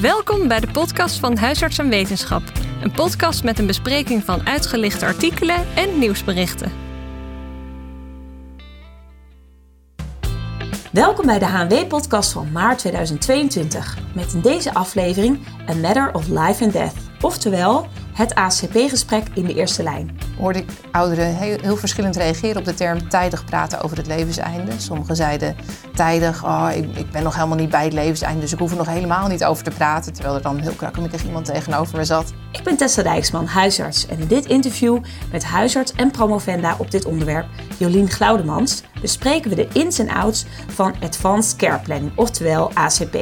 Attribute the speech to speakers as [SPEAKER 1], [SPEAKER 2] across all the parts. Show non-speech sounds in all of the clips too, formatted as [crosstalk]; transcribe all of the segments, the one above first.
[SPEAKER 1] Welkom bij de podcast van Huisarts en Wetenschap. Een podcast met een bespreking van uitgelichte artikelen en nieuwsberichten.
[SPEAKER 2] Welkom bij de HNW-podcast van maart 2022. Met in deze aflevering A Matter of Life and Death. Oftewel, het ACP-gesprek in de eerste lijn.
[SPEAKER 3] Hoorde ik ouderen heel, heel, verschillend reageren op de term tijdig praten over het levenseinde. Sommigen zeiden tijdig, oh, ik, ik, ben nog helemaal niet bij het levenseinde, dus ik hoef er nog helemaal niet over te praten. Terwijl er dan heel krakkemikkig iemand tegenover me zat.
[SPEAKER 2] Ik ben Tessa Dijksman, huisarts. En in dit interview met huisarts en promovenda op dit onderwerp, Jolien Glaudemans, bespreken we de ins en outs van Advanced Care Planning, oftewel ACP.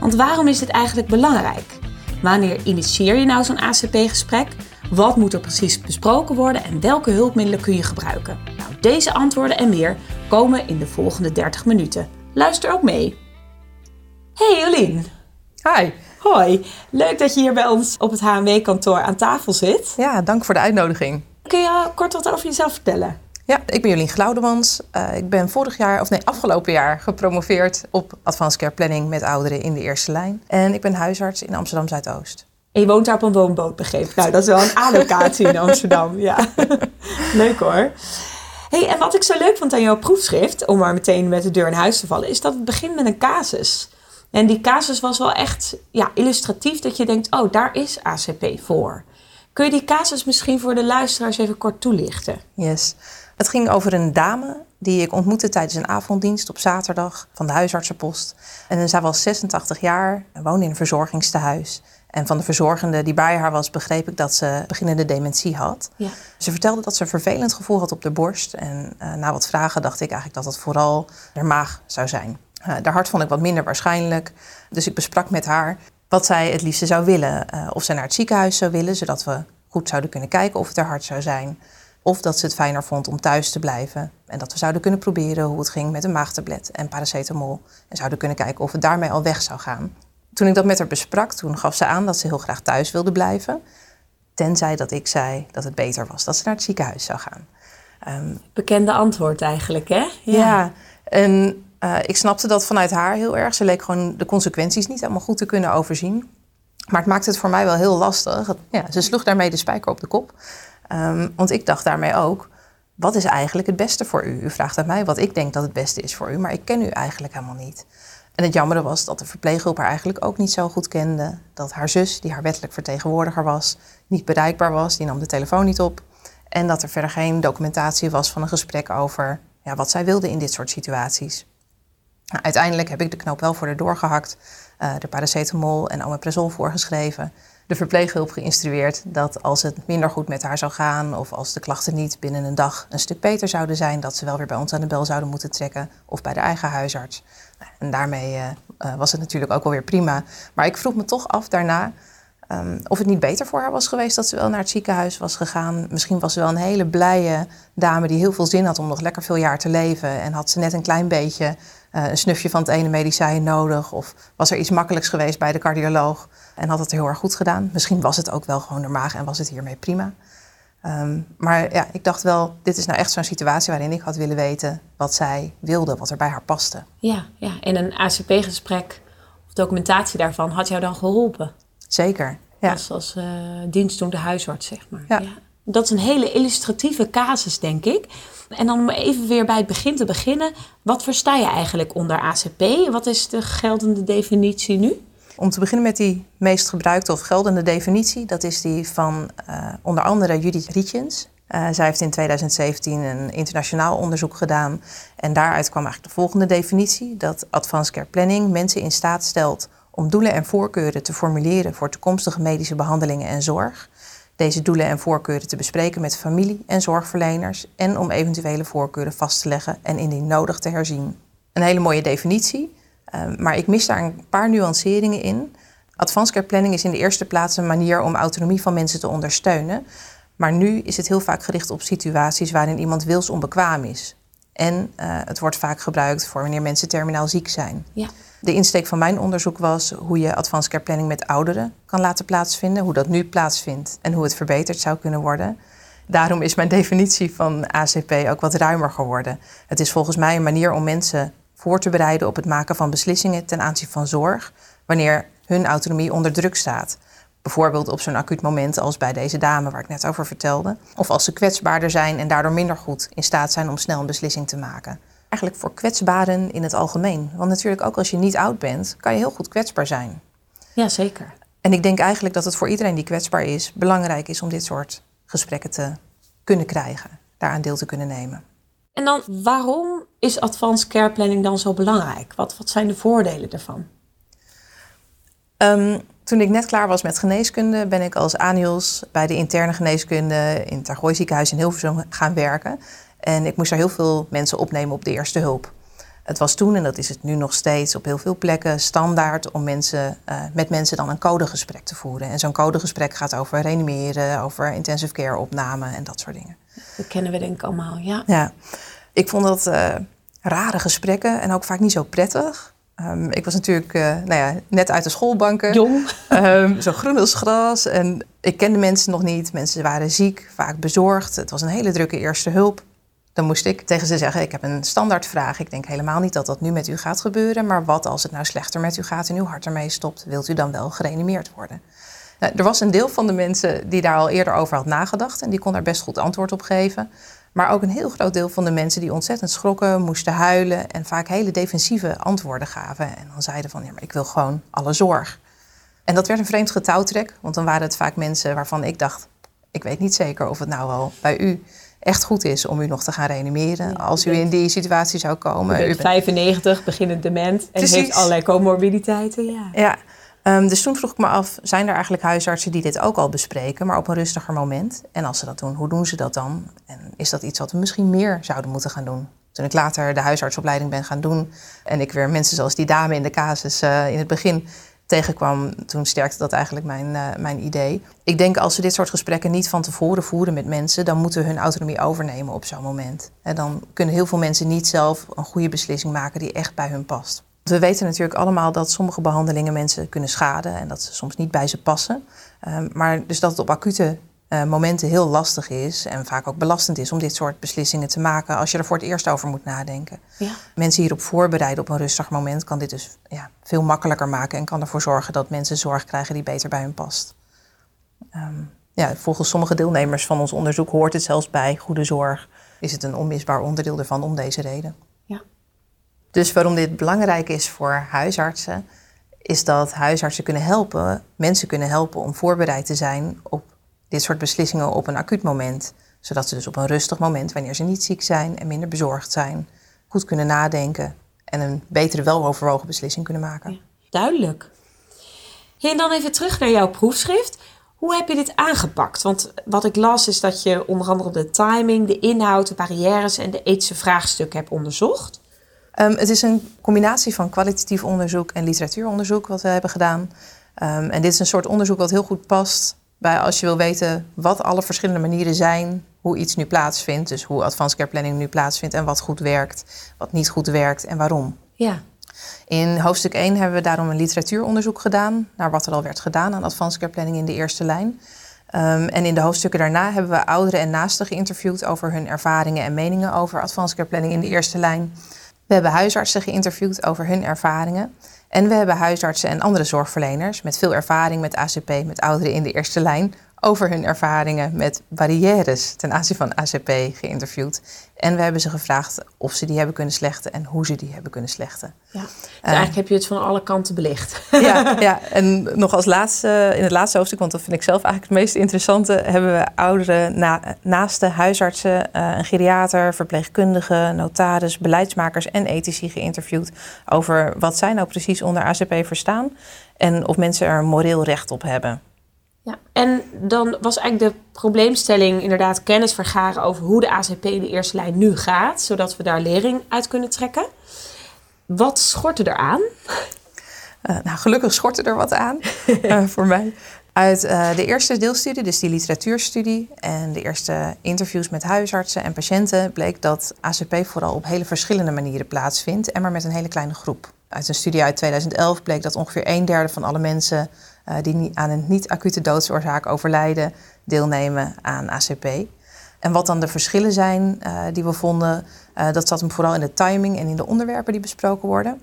[SPEAKER 2] Want waarom is dit eigenlijk belangrijk? Wanneer initieer je nou zo'n ACP-gesprek? Wat moet er precies besproken worden en welke hulpmiddelen kun je gebruiken? Nou, deze antwoorden en meer komen in de volgende 30 minuten. Luister ook mee. Hey Jolien.
[SPEAKER 3] Hi.
[SPEAKER 2] Hoi, leuk dat je hier bij ons op het HMW-kantoor aan tafel zit.
[SPEAKER 3] Ja, dank voor de uitnodiging.
[SPEAKER 2] Kun je kort wat over jezelf vertellen?
[SPEAKER 3] Ja, ik ben Jolien Glaudemans. Uh, ik ben vorig jaar, of nee, afgelopen jaar gepromoveerd op Advanced Care Planning met ouderen in de eerste lijn. En ik ben huisarts in Amsterdam Zuidoost.
[SPEAKER 2] En je woont daar op een woonboot, begreep Nou, dat is wel een [laughs] A-locatie in Amsterdam. Ja, [laughs] leuk hoor. Hey, en wat ik zo leuk vond aan jouw proefschrift, om maar meteen met de deur in huis te vallen, is dat het begint met een casus. En die casus was wel echt ja, illustratief dat je denkt, oh, daar is ACP voor. Kun je die casus misschien voor de luisteraars even kort toelichten?
[SPEAKER 3] Yes. Het ging over een dame die ik ontmoette tijdens een avonddienst op zaterdag van de huisartsenpost. En zij was 86 jaar en woonde in een verzorgingstehuis. En van de verzorgende die bij haar was, begreep ik dat ze beginnende dementie had. Ja. Ze vertelde dat ze een vervelend gevoel had op de borst. En uh, na wat vragen dacht ik eigenlijk dat het vooral haar maag zou zijn. Uh, de hart vond ik wat minder waarschijnlijk. Dus ik besprak met haar wat zij het liefste zou willen. Uh, of zij naar het ziekenhuis zou willen, zodat we goed zouden kunnen kijken of het haar hart zou zijn. Of dat ze het fijner vond om thuis te blijven. En dat we zouden kunnen proberen hoe het ging met een maagtablet en paracetamol. En zouden kunnen kijken of het daarmee al weg zou gaan. Toen ik dat met haar besprak, toen gaf ze aan dat ze heel graag thuis wilde blijven. Tenzij dat ik zei dat het beter was dat ze naar het ziekenhuis zou gaan.
[SPEAKER 2] Um, Bekende antwoord eigenlijk, hè?
[SPEAKER 3] Ja, ja en uh, ik snapte dat vanuit haar heel erg. Ze leek gewoon de consequenties niet helemaal goed te kunnen overzien. Maar het maakte het voor mij wel heel lastig. Ja, ze sloeg daarmee de spijker op de kop. Um, want ik dacht daarmee ook, wat is eigenlijk het beste voor u? U vraagt aan mij wat ik denk dat het beste is voor u, maar ik ken u eigenlijk helemaal niet. En het jammere was dat de verpleeghulp haar eigenlijk ook niet zo goed kende. Dat haar zus, die haar wettelijk vertegenwoordiger was, niet bereikbaar was. Die nam de telefoon niet op. En dat er verder geen documentatie was van een gesprek over ja, wat zij wilde in dit soort situaties. Nou, uiteindelijk heb ik de knoop wel voor haar doorgehakt. Uh, de paracetamol en omeprazol voorgeschreven de verpleeghulp geïnstrueerd dat als het minder goed met haar zou gaan of als de klachten niet binnen een dag een stuk beter zouden zijn, dat ze wel weer bij ons aan de bel zouden moeten trekken of bij de eigen huisarts. En daarmee uh, uh, was het natuurlijk ook wel weer prima. Maar ik vroeg me toch af daarna um, of het niet beter voor haar was geweest dat ze wel naar het ziekenhuis was gegaan. Misschien was ze wel een hele blije dame die heel veel zin had om nog lekker veel jaar te leven en had ze net een klein beetje uh, een snufje van het ene medicijn nodig of was er iets makkelijks geweest bij de cardioloog en had het heel erg goed gedaan. Misschien was het ook wel gewoon de maag en was het hiermee prima. Um, maar ja, ik dacht wel, dit is nou echt zo'n situatie waarin ik had willen weten wat zij wilde, wat er bij haar paste.
[SPEAKER 2] Ja, ja. en een ACP-gesprek of documentatie daarvan had jou dan geholpen?
[SPEAKER 3] Zeker, ja.
[SPEAKER 2] Als, als uh, dienstdoende huisarts, zeg maar. Ja. ja. Dat is een hele illustratieve casus, denk ik. En dan om even weer bij het begin te beginnen. Wat versta je eigenlijk onder ACP? Wat is de geldende definitie nu?
[SPEAKER 3] Om te beginnen met die meest gebruikte of geldende definitie. Dat is die van uh, onder andere Judith Rietjens. Uh, zij heeft in 2017 een internationaal onderzoek gedaan. En daaruit kwam eigenlijk de volgende definitie. Dat Advanced Care Planning mensen in staat stelt om doelen en voorkeuren te formuleren voor toekomstige medische behandelingen en zorg. Deze doelen en voorkeuren te bespreken met familie en zorgverleners. En om eventuele voorkeuren vast te leggen en indien nodig te herzien. Een hele mooie definitie. Uh, maar ik mis daar een paar nuanceringen in. Advanced care planning is in de eerste plaats een manier om autonomie van mensen te ondersteunen. Maar nu is het heel vaak gericht op situaties waarin iemand wilsonbekwaam is. En uh, het wordt vaak gebruikt voor wanneer mensen terminaal ziek zijn. Ja. De insteek van mijn onderzoek was hoe je advanced care planning met ouderen kan laten plaatsvinden, hoe dat nu plaatsvindt en hoe het verbeterd zou kunnen worden. Daarom is mijn [laughs] definitie van ACP ook wat ruimer geworden. Het is volgens mij een manier om mensen voor te bereiden op het maken van beslissingen ten aanzien van zorg, wanneer hun autonomie onder druk staat. Bijvoorbeeld op zo'n acuut moment als bij deze dame waar ik net over vertelde. Of als ze kwetsbaarder zijn en daardoor minder goed in staat zijn om snel een beslissing te maken. Eigenlijk voor kwetsbaren in het algemeen. Want natuurlijk ook als je niet oud bent, kan je heel goed kwetsbaar zijn.
[SPEAKER 2] Ja, zeker.
[SPEAKER 3] En ik denk eigenlijk dat het voor iedereen die kwetsbaar is, belangrijk is om dit soort gesprekken te kunnen krijgen, daaraan deel te kunnen nemen.
[SPEAKER 2] En dan waarom is advanced care planning dan zo belangrijk? Wat, wat zijn de voordelen daarvan?
[SPEAKER 3] Um, toen ik net klaar was met geneeskunde, ben ik als ANIOS bij de interne geneeskunde in het Targooi ziekenhuis in Hilversum gaan werken. En ik moest daar heel veel mensen opnemen op de eerste hulp. Het was toen, en dat is het nu nog steeds op heel veel plekken, standaard om mensen, uh, met mensen dan een codegesprek te voeren. En zo'n codegesprek gaat over reanimeren, over intensive care opname en dat soort dingen.
[SPEAKER 2] Dat kennen we denk ik allemaal, ja.
[SPEAKER 3] Ja, ik vond dat uh, rare gesprekken en ook vaak niet zo prettig. Um, ik was natuurlijk uh, nou ja, net uit de schoolbanken.
[SPEAKER 2] Jong. [laughs]
[SPEAKER 3] Um, zo groen als gras. En ik kende mensen nog niet. Mensen waren ziek, vaak bezorgd. Het was een hele drukke eerste hulp. Dan moest ik tegen ze zeggen, ik heb een standaardvraag. Ik denk helemaal niet dat dat nu met u gaat gebeuren. Maar wat als het nou slechter met u gaat en uw hart ermee stopt? Wilt u dan wel gereanimeerd worden? Nou, er was een deel van de mensen die daar al eerder over had nagedacht. En die kon daar best goed antwoord op geven. Maar ook een heel groot deel van de mensen die ontzettend schrokken, moesten huilen en vaak hele defensieve antwoorden gaven. En dan zeiden van ja, maar ik wil gewoon alle zorg. En dat werd een vreemd getouwtrek, want dan waren het vaak mensen waarvan ik dacht, ik weet niet zeker of het nou wel bij u echt goed is om u nog te gaan reanimeren als u in die situatie zou komen.
[SPEAKER 2] U bent 95, beginnend dement en Precies. heeft allerlei comorbiditeiten. Ja.
[SPEAKER 3] ja, Um, dus toen vroeg ik me af, zijn er eigenlijk huisartsen die dit ook al bespreken, maar op een rustiger moment? En als ze dat doen, hoe doen ze dat dan? En is dat iets wat we misschien meer zouden moeten gaan doen? Toen ik later de huisartsopleiding ben gaan doen en ik weer mensen zoals die dame in de casus uh, in het begin tegenkwam, toen sterkte dat eigenlijk mijn, uh, mijn idee. Ik denk als we dit soort gesprekken niet van tevoren voeren met mensen, dan moeten we hun autonomie overnemen op zo'n moment. En dan kunnen heel veel mensen niet zelf een goede beslissing maken die echt bij hun past. We weten natuurlijk allemaal dat sommige behandelingen mensen kunnen schaden en dat ze soms niet bij ze passen. Um, maar dus dat het op acute uh, momenten heel lastig is en vaak ook belastend is om dit soort beslissingen te maken als je er voor het eerst over moet nadenken. Ja. Mensen hierop voorbereiden op een rustig moment kan dit dus ja, veel makkelijker maken en kan ervoor zorgen dat mensen zorg krijgen die beter bij hun past. Um, ja, volgens sommige deelnemers van ons onderzoek hoort het zelfs bij goede zorg. Is het een onmisbaar onderdeel ervan om deze reden. Dus waarom dit belangrijk is voor huisartsen, is dat huisartsen kunnen helpen, mensen kunnen helpen om voorbereid te zijn op dit soort beslissingen op een acuut moment. Zodat ze dus op een rustig moment, wanneer ze niet ziek zijn en minder bezorgd zijn, goed kunnen nadenken en een betere, weloverwogen beslissing kunnen maken.
[SPEAKER 2] duidelijk. en dan even terug naar jouw proefschrift. Hoe heb je dit aangepakt? Want wat ik las is dat je onder andere de timing, de inhoud, de barrières en de ethische vraagstukken hebt onderzocht.
[SPEAKER 3] Um, het is een combinatie van kwalitatief onderzoek en literatuuronderzoek wat we hebben gedaan. Um, en dit is een soort onderzoek wat heel goed past bij als je wil weten wat alle verschillende manieren zijn hoe iets nu plaatsvindt. Dus hoe advanced care planning nu plaatsvindt en wat goed werkt, wat niet goed werkt en waarom.
[SPEAKER 2] Ja.
[SPEAKER 3] In hoofdstuk 1 hebben we daarom een literatuuronderzoek gedaan naar wat er al werd gedaan aan advanced care planning in de eerste lijn. Um, en in de hoofdstukken daarna hebben we ouderen en naasten geïnterviewd over hun ervaringen en meningen over advanced care planning in de eerste lijn. We hebben huisartsen geïnterviewd over hun ervaringen. En we hebben huisartsen en andere zorgverleners met veel ervaring met ACP, met ouderen in de eerste lijn, over hun ervaringen met barrières ten aanzien van ACP geïnterviewd. En we hebben ze gevraagd of ze die hebben kunnen slechten en hoe ze die hebben kunnen slechten.
[SPEAKER 2] Ja, dus eigenlijk heb je het van alle kanten belicht. [laughs]
[SPEAKER 3] Ja, [laughs] ja, en nog als laatste, in het laatste hoofdstuk, want dat vind ik zelf eigenlijk het meest interessante, hebben we ouderen na, naast de huisartsen, uh, een geriater, verpleegkundigen, notaris, beleidsmakers en ethici geïnterviewd over wat zij nou precies onder ACP verstaan en of mensen er moreel recht op hebben.
[SPEAKER 2] Ja, en dan was eigenlijk de probleemstelling inderdaad kennis vergaren over hoe de ACP in de eerste lijn nu gaat, zodat we daar lering uit kunnen trekken. Wat schort er aan?
[SPEAKER 3] Uh, nou, gelukkig schort er wat aan uh, [laughs] voor mij. Uit uh, de eerste deelstudie, dus die literatuurstudie en de eerste interviews met huisartsen en patiënten, bleek dat ACP vooral op hele verschillende manieren plaatsvindt en maar met een hele kleine groep. Uit een studie uit 2011 bleek dat ongeveer een derde van alle mensen die aan een niet-acute doodsoorzaak overlijden, deelnemen aan ACP. En wat dan de verschillen zijn uh, die we vonden, uh, dat zat hem vooral in de timing en in de onderwerpen die besproken worden.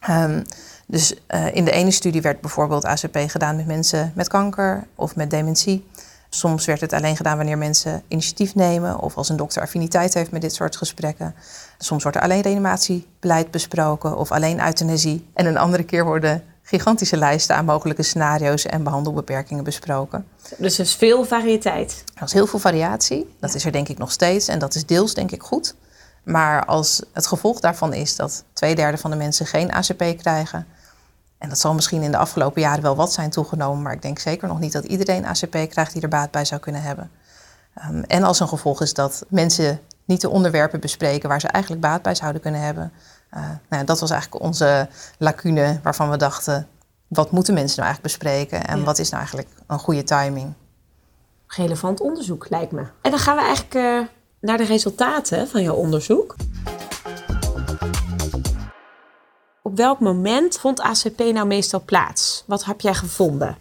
[SPEAKER 3] Ehm, dus in de ene studie werd bijvoorbeeld ACP gedaan met mensen met kanker of met dementie. Soms werd het alleen gedaan wanneer mensen initiatief nemen of als een dokter affiniteit heeft met dit soort gesprekken. Soms wordt er alleen reanimatiebeleid besproken of alleen euthanasie. En een andere keer worden gigantische lijsten aan mogelijke scenario's en behandelbeperkingen besproken.
[SPEAKER 2] Dus er is veel variëteit.
[SPEAKER 3] Er is heel veel variatie. Dat is er denk ik nog steeds en dat is deels denk ik goed. Maar als het gevolg daarvan is dat twee derde van de mensen geen ACP krijgen, en dat zal misschien in de afgelopen jaren wel wat zijn toegenomen, maar ik denk zeker nog niet dat iedereen ACP krijgt die er baat bij zou kunnen hebben. Um, en als een gevolg is dat mensen niet de onderwerpen bespreken waar ze eigenlijk baat bij zouden kunnen hebben. Uh, nou, dat was eigenlijk onze lacune waarvan we dachten, wat moeten mensen nou eigenlijk bespreken en wat is nou eigenlijk een goede timing?
[SPEAKER 2] Relevant onderzoek lijkt me. En dan gaan we eigenlijk uh, naar de resultaten van jouw onderzoek. Op welk moment vond ACP nou meestal plaats? Wat heb jij gevonden?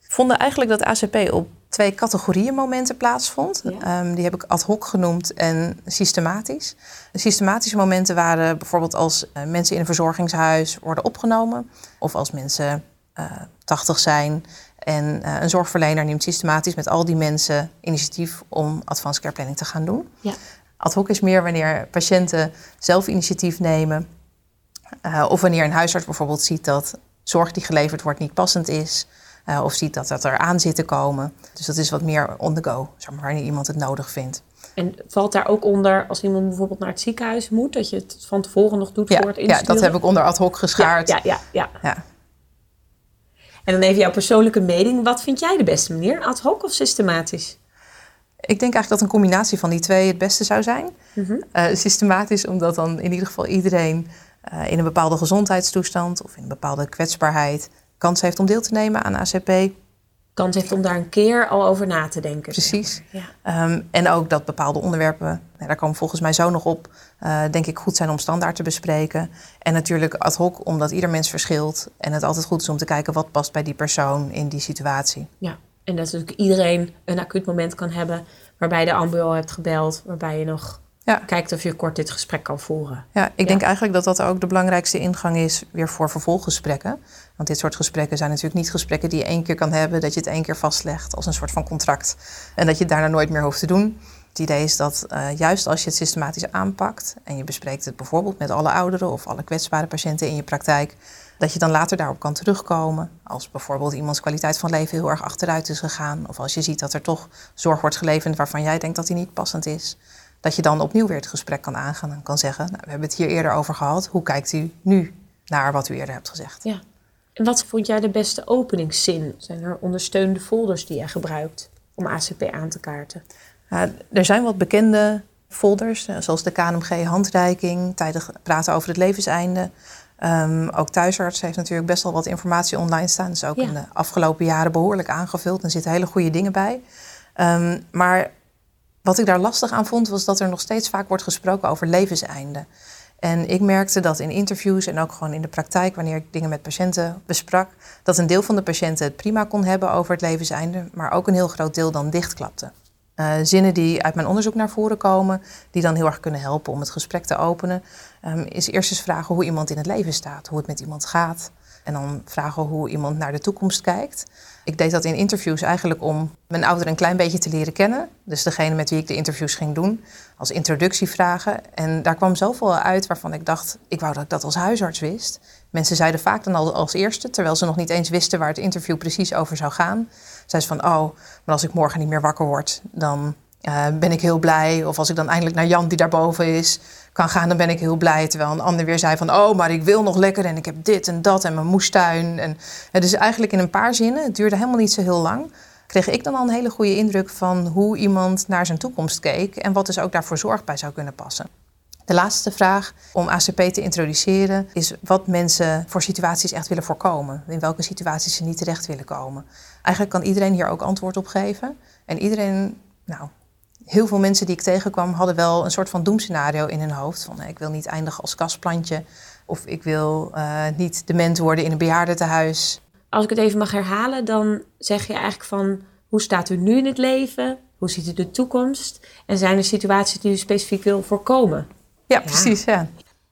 [SPEAKER 3] We vonden eigenlijk dat ACP op twee categorieën momenten plaatsvond. Ehm, die heb ik ad hoc genoemd en systematisch. De systematische momenten waren bijvoorbeeld als uh, mensen in een verzorgingshuis worden opgenomen. Of als mensen uh, eh, 80 zijn en uh, een zorgverlener neemt systematisch met al die mensen initiatief om advanced care planning te gaan doen. Ja. Ad hoc is meer wanneer patiënten zelf initiatief nemen of wanneer een huisarts bijvoorbeeld ziet dat zorg die geleverd wordt niet passend is. Uh, of ziet dat dat er aan zit te komen. Dus dat is wat meer on the go, zeg maar, wanneer iemand het nodig vindt.
[SPEAKER 2] En valt daar ook onder als iemand bijvoorbeeld naar het ziekenhuis moet, dat je het van tevoren nog doet voor het insturen?
[SPEAKER 3] Ja, dat heb ik onder ad hoc geschaard.
[SPEAKER 2] Ja, ja, ja, ja. En dan even jouw persoonlijke mening. Wat vind jij de beste manier? Ad hoc of systematisch?
[SPEAKER 3] Ik denk eigenlijk dat een combinatie van die twee het beste zou zijn. Mm -hmm. uh, systematisch, omdat dan in ieder geval iedereen uh, in een bepaalde gezondheidstoestand of in een bepaalde kwetsbaarheid kans heeft om deel te nemen aan ACP.
[SPEAKER 2] Kans heeft om daar een keer al over na te denken.
[SPEAKER 3] Precies. Ja. Um, en ook dat bepaalde onderwerpen, nou, daar komen volgens mij zo nog op, uh, denk ik goed zijn om standaard te bespreken. En natuurlijk ad hoc, omdat ieder mens verschilt. En het altijd goed is om te kijken wat past bij die persoon in die situatie.
[SPEAKER 2] Ja, en dat natuurlijk iedereen een acuut moment kan hebben waarbij de ambulance hebt gebeld, waarbij je nog ja. kijkt of je kort dit gesprek kan voeren.
[SPEAKER 3] Ja, ik denk eigenlijk dat dat ook de belangrijkste ingang is weer voor vervolggesprekken. Want dit soort gesprekken zijn natuurlijk niet gesprekken die je één keer kan hebben, dat je het één keer vastlegt als een soort van contract en dat je het daarna nooit meer hoeft te doen. Het idee is dat uh, juist als je het systematisch aanpakt en je bespreekt het bijvoorbeeld met alle ouderen of alle kwetsbare patiënten in je praktijk, dat je dan later daarop kan terugkomen. Als bijvoorbeeld iemands kwaliteit van leven heel erg achteruit is gegaan, of als je ziet dat er toch zorg wordt geleverd waarvan jij denkt dat die niet passend is dat je dan opnieuw weer het gesprek kan aangaan en kan zeggen: nou, We hebben het hier eerder over gehad. Hoe kijkt u nu naar wat u eerder hebt gezegd?
[SPEAKER 2] Ja. En wat vond jij de beste openingszin? Zijn er ondersteunende folders die jij gebruikt om ACP aan te kaarten?
[SPEAKER 3] er zijn wat bekende folders, eh, zoals de KNMG handreiking, tijdig praten over het levenseinde. Um, ook thuisarts heeft natuurlijk best wel wat informatie online staan. Dus ook in de afgelopen jaren behoorlijk aangevuld. Er zitten hele goede dingen bij. Um, maar wat ik daar lastig aan vond, was dat er nog steeds vaak wordt gesproken over levenseinde. En ik merkte dat in interviews en ook gewoon in de praktijk, wanneer ik dingen met patiënten besprak, dat een deel van de patiënten het prima kon hebben over het levenseinde, maar ook een heel groot deel dan dichtklapte. Uh, zinnen die uit mijn onderzoek naar voren komen, die dan heel erg kunnen helpen om het gesprek te openen, um, is eerst eens vragen hoe iemand in het leven staat, hoe het met iemand gaat. En dan vragen hoe iemand naar de toekomst kijkt. Ik deed dat in interviews eigenlijk om mijn ouder een klein beetje te leren kennen. Dus degene met wie ik de interviews ging doen, als introductievragen. En daar kwam zoveel uit waarvan ik dacht, ik wou dat ik dat als huisarts wist. Mensen zeiden vaak dan al als eerste, terwijl ze nog niet eens wisten waar het interview precies over zou gaan. Zeiden ze van, oh, maar als ik morgen niet meer wakker word, dan uh, ben ik heel blij. Of als ik dan eindelijk naar Jan, die daarboven is, kan gaan, dan ben ik heel blij. Terwijl een ander weer zei van, oh, maar ik wil nog lekker en ik heb dit en dat en mijn moestuin. En, en dus eigenlijk in een paar zinnen, het duurde helemaal niet zo heel lang, kreeg ik dan al een hele goede indruk van hoe iemand naar zijn toekomst keek en wat dus ook daarvoor zorg bij zou kunnen passen. De laatste vraag om ACP te introduceren is wat mensen voor situaties echt willen voorkomen. In welke situaties ze niet terecht willen komen. Eigenlijk kan iedereen hier ook antwoord op geven. En iedereen, nou, heel veel mensen die ik tegenkwam hadden wel een soort van doemscenario in hun hoofd. Van ik wil niet eindigen als kastplantje. Of ik wil uh, niet dement worden in een bejaardentehuis.
[SPEAKER 2] Als ik het even mag herhalen, dan zeg je eigenlijk van... hoe staat u nu in het leven? Hoe ziet u de toekomst? En zijn er situaties die u specifiek wil voorkomen?
[SPEAKER 3] Ja, precies. Ja.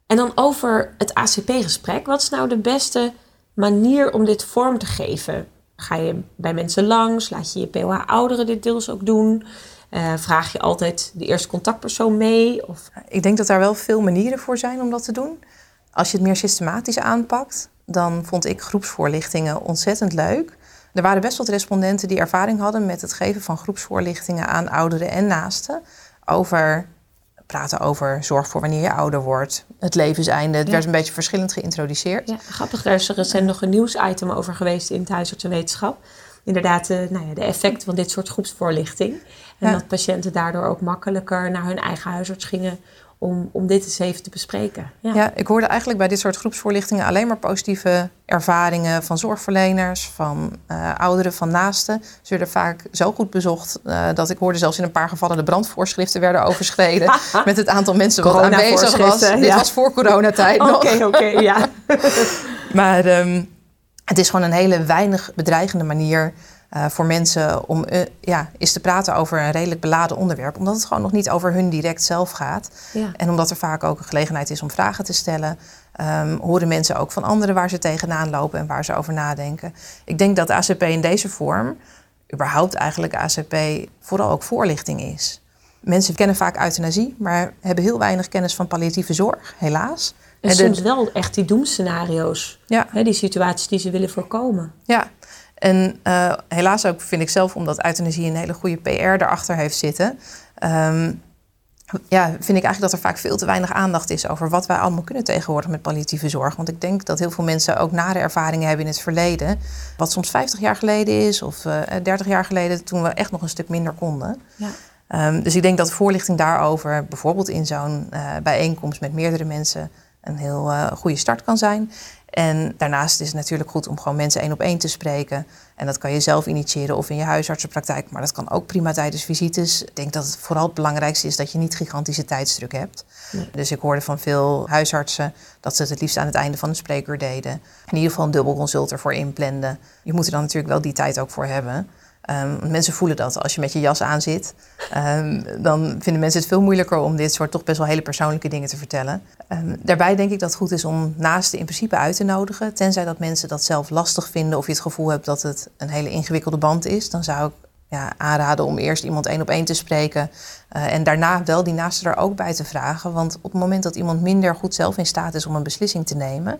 [SPEAKER 2] En dan over het ACP-gesprek. Wat is nou de beste manier om dit vorm te geven? Ga je bij mensen langs? Laat je je POH-ouderen dit deels ook doen? Uh, vraag je altijd de eerste contactpersoon mee? Of...
[SPEAKER 3] Ik denk dat daar wel veel manieren voor zijn om dat te doen. Als je het meer systematisch aanpakt, dan vond ik groepsvoorlichtingen ontzettend leuk. Er waren best wat respondenten die ervaring hadden met het geven van groepsvoorlichtingen aan ouderen en naasten. Over praten over zorg voor wanneer je ouder wordt, het levenseinde. Het werd een beetje verschillend geïntroduceerd.
[SPEAKER 2] Ja, grappig, daar is er recent nog een nieuwsitem over geweest in het huisarts en wetenschap. Inderdaad, de, nou ja, de effecten van dit soort groepsvoorlichting. En dat patiënten daardoor ook makkelijker naar hun eigen huisarts gingen om, om dit eens even te bespreken.
[SPEAKER 3] Ja. ja. ik hoorde eigenlijk bij dit soort groepsvoorlichtingen alleen maar positieve ervaringen van zorgverleners, van uh, ouderen, van naasten. Ze werden vaak zo goed bezocht uh, dat ik hoorde zelfs in een paar gevallen de brandvoorschriften werden [laughs] overschreden [laughs] met het aantal mensen wat aanwezig was. Ja. Dit was voor coronatijd nog.
[SPEAKER 2] Oké, oké, ja. [laughs]
[SPEAKER 3] maar um, het is gewoon een hele weinig bedreigende manier uh, voor mensen om uh, ja, eens te praten over een redelijk beladen onderwerp. Omdat het gewoon nog niet over hun direct zelf gaat. Ja. En omdat er vaak ook een gelegenheid is om vragen te stellen. Um, horen mensen ook van anderen waar ze tegenaan lopen en waar ze over nadenken. Ik denk dat ACP in deze vorm, überhaupt eigenlijk ACP, vooral ook voorlichting is. Mensen kennen vaak euthanasie, maar hebben heel weinig kennis van palliatieve zorg, helaas.
[SPEAKER 2] En, en soms wel echt die doemscenario's, ja. hè, die situaties die ze willen voorkomen.
[SPEAKER 3] Ja, en uh, helaas ook vind ik zelf, omdat euthanasie een hele goede PR erachter heeft zitten. Um, ja, vind ik eigenlijk dat er vaak veel te weinig aandacht is over wat wij allemaal kunnen tegenwoordig met palliatieve zorg. Want ik denk dat heel veel mensen ook nare ervaringen hebben in het verleden. Wat soms 50 jaar geleden is of uh, eh, 30 jaar geleden, toen we echt nog een stuk minder konden. Ja. Um, dus ik denk dat voorlichting daarover, bijvoorbeeld in zo'n uh, bijeenkomst met meerdere mensen, een heel uh, goede start kan zijn. En daarnaast is het natuurlijk goed om gewoon mensen één op één te spreken. En dat kan je zelf initiëren of in je huisartsenpraktijk. Maar dat kan ook prima tijdens visites. Ik denk dat het vooral het belangrijkste is dat je niet gigantische tijdsdruk hebt. Dus ik hoorde van veel huisartsen dat ze het het liefst aan het einde van de spreekuur deden. In ieder geval een dubbel consult ervoor inplanden. Je moet er dan natuurlijk wel die tijd ook voor hebben. Um, mensen voelen dat als je met je jas aan zit. Um, dan vinden mensen het veel moeilijker om dit soort toch best wel hele persoonlijke dingen te vertellen. Um, daarbij denk ik dat het goed is om naasten in principe uit te nodigen. Tenzij dat mensen dat zelf lastig vinden of je het gevoel hebt dat het een hele ingewikkelde band is. Dan zou ik ja, aanraden om eerst iemand één op één te spreken. Uh, en daarna wel die naaste er ook bij te vragen. Want op het moment dat iemand minder goed zelf in staat is om een beslissing te nemen.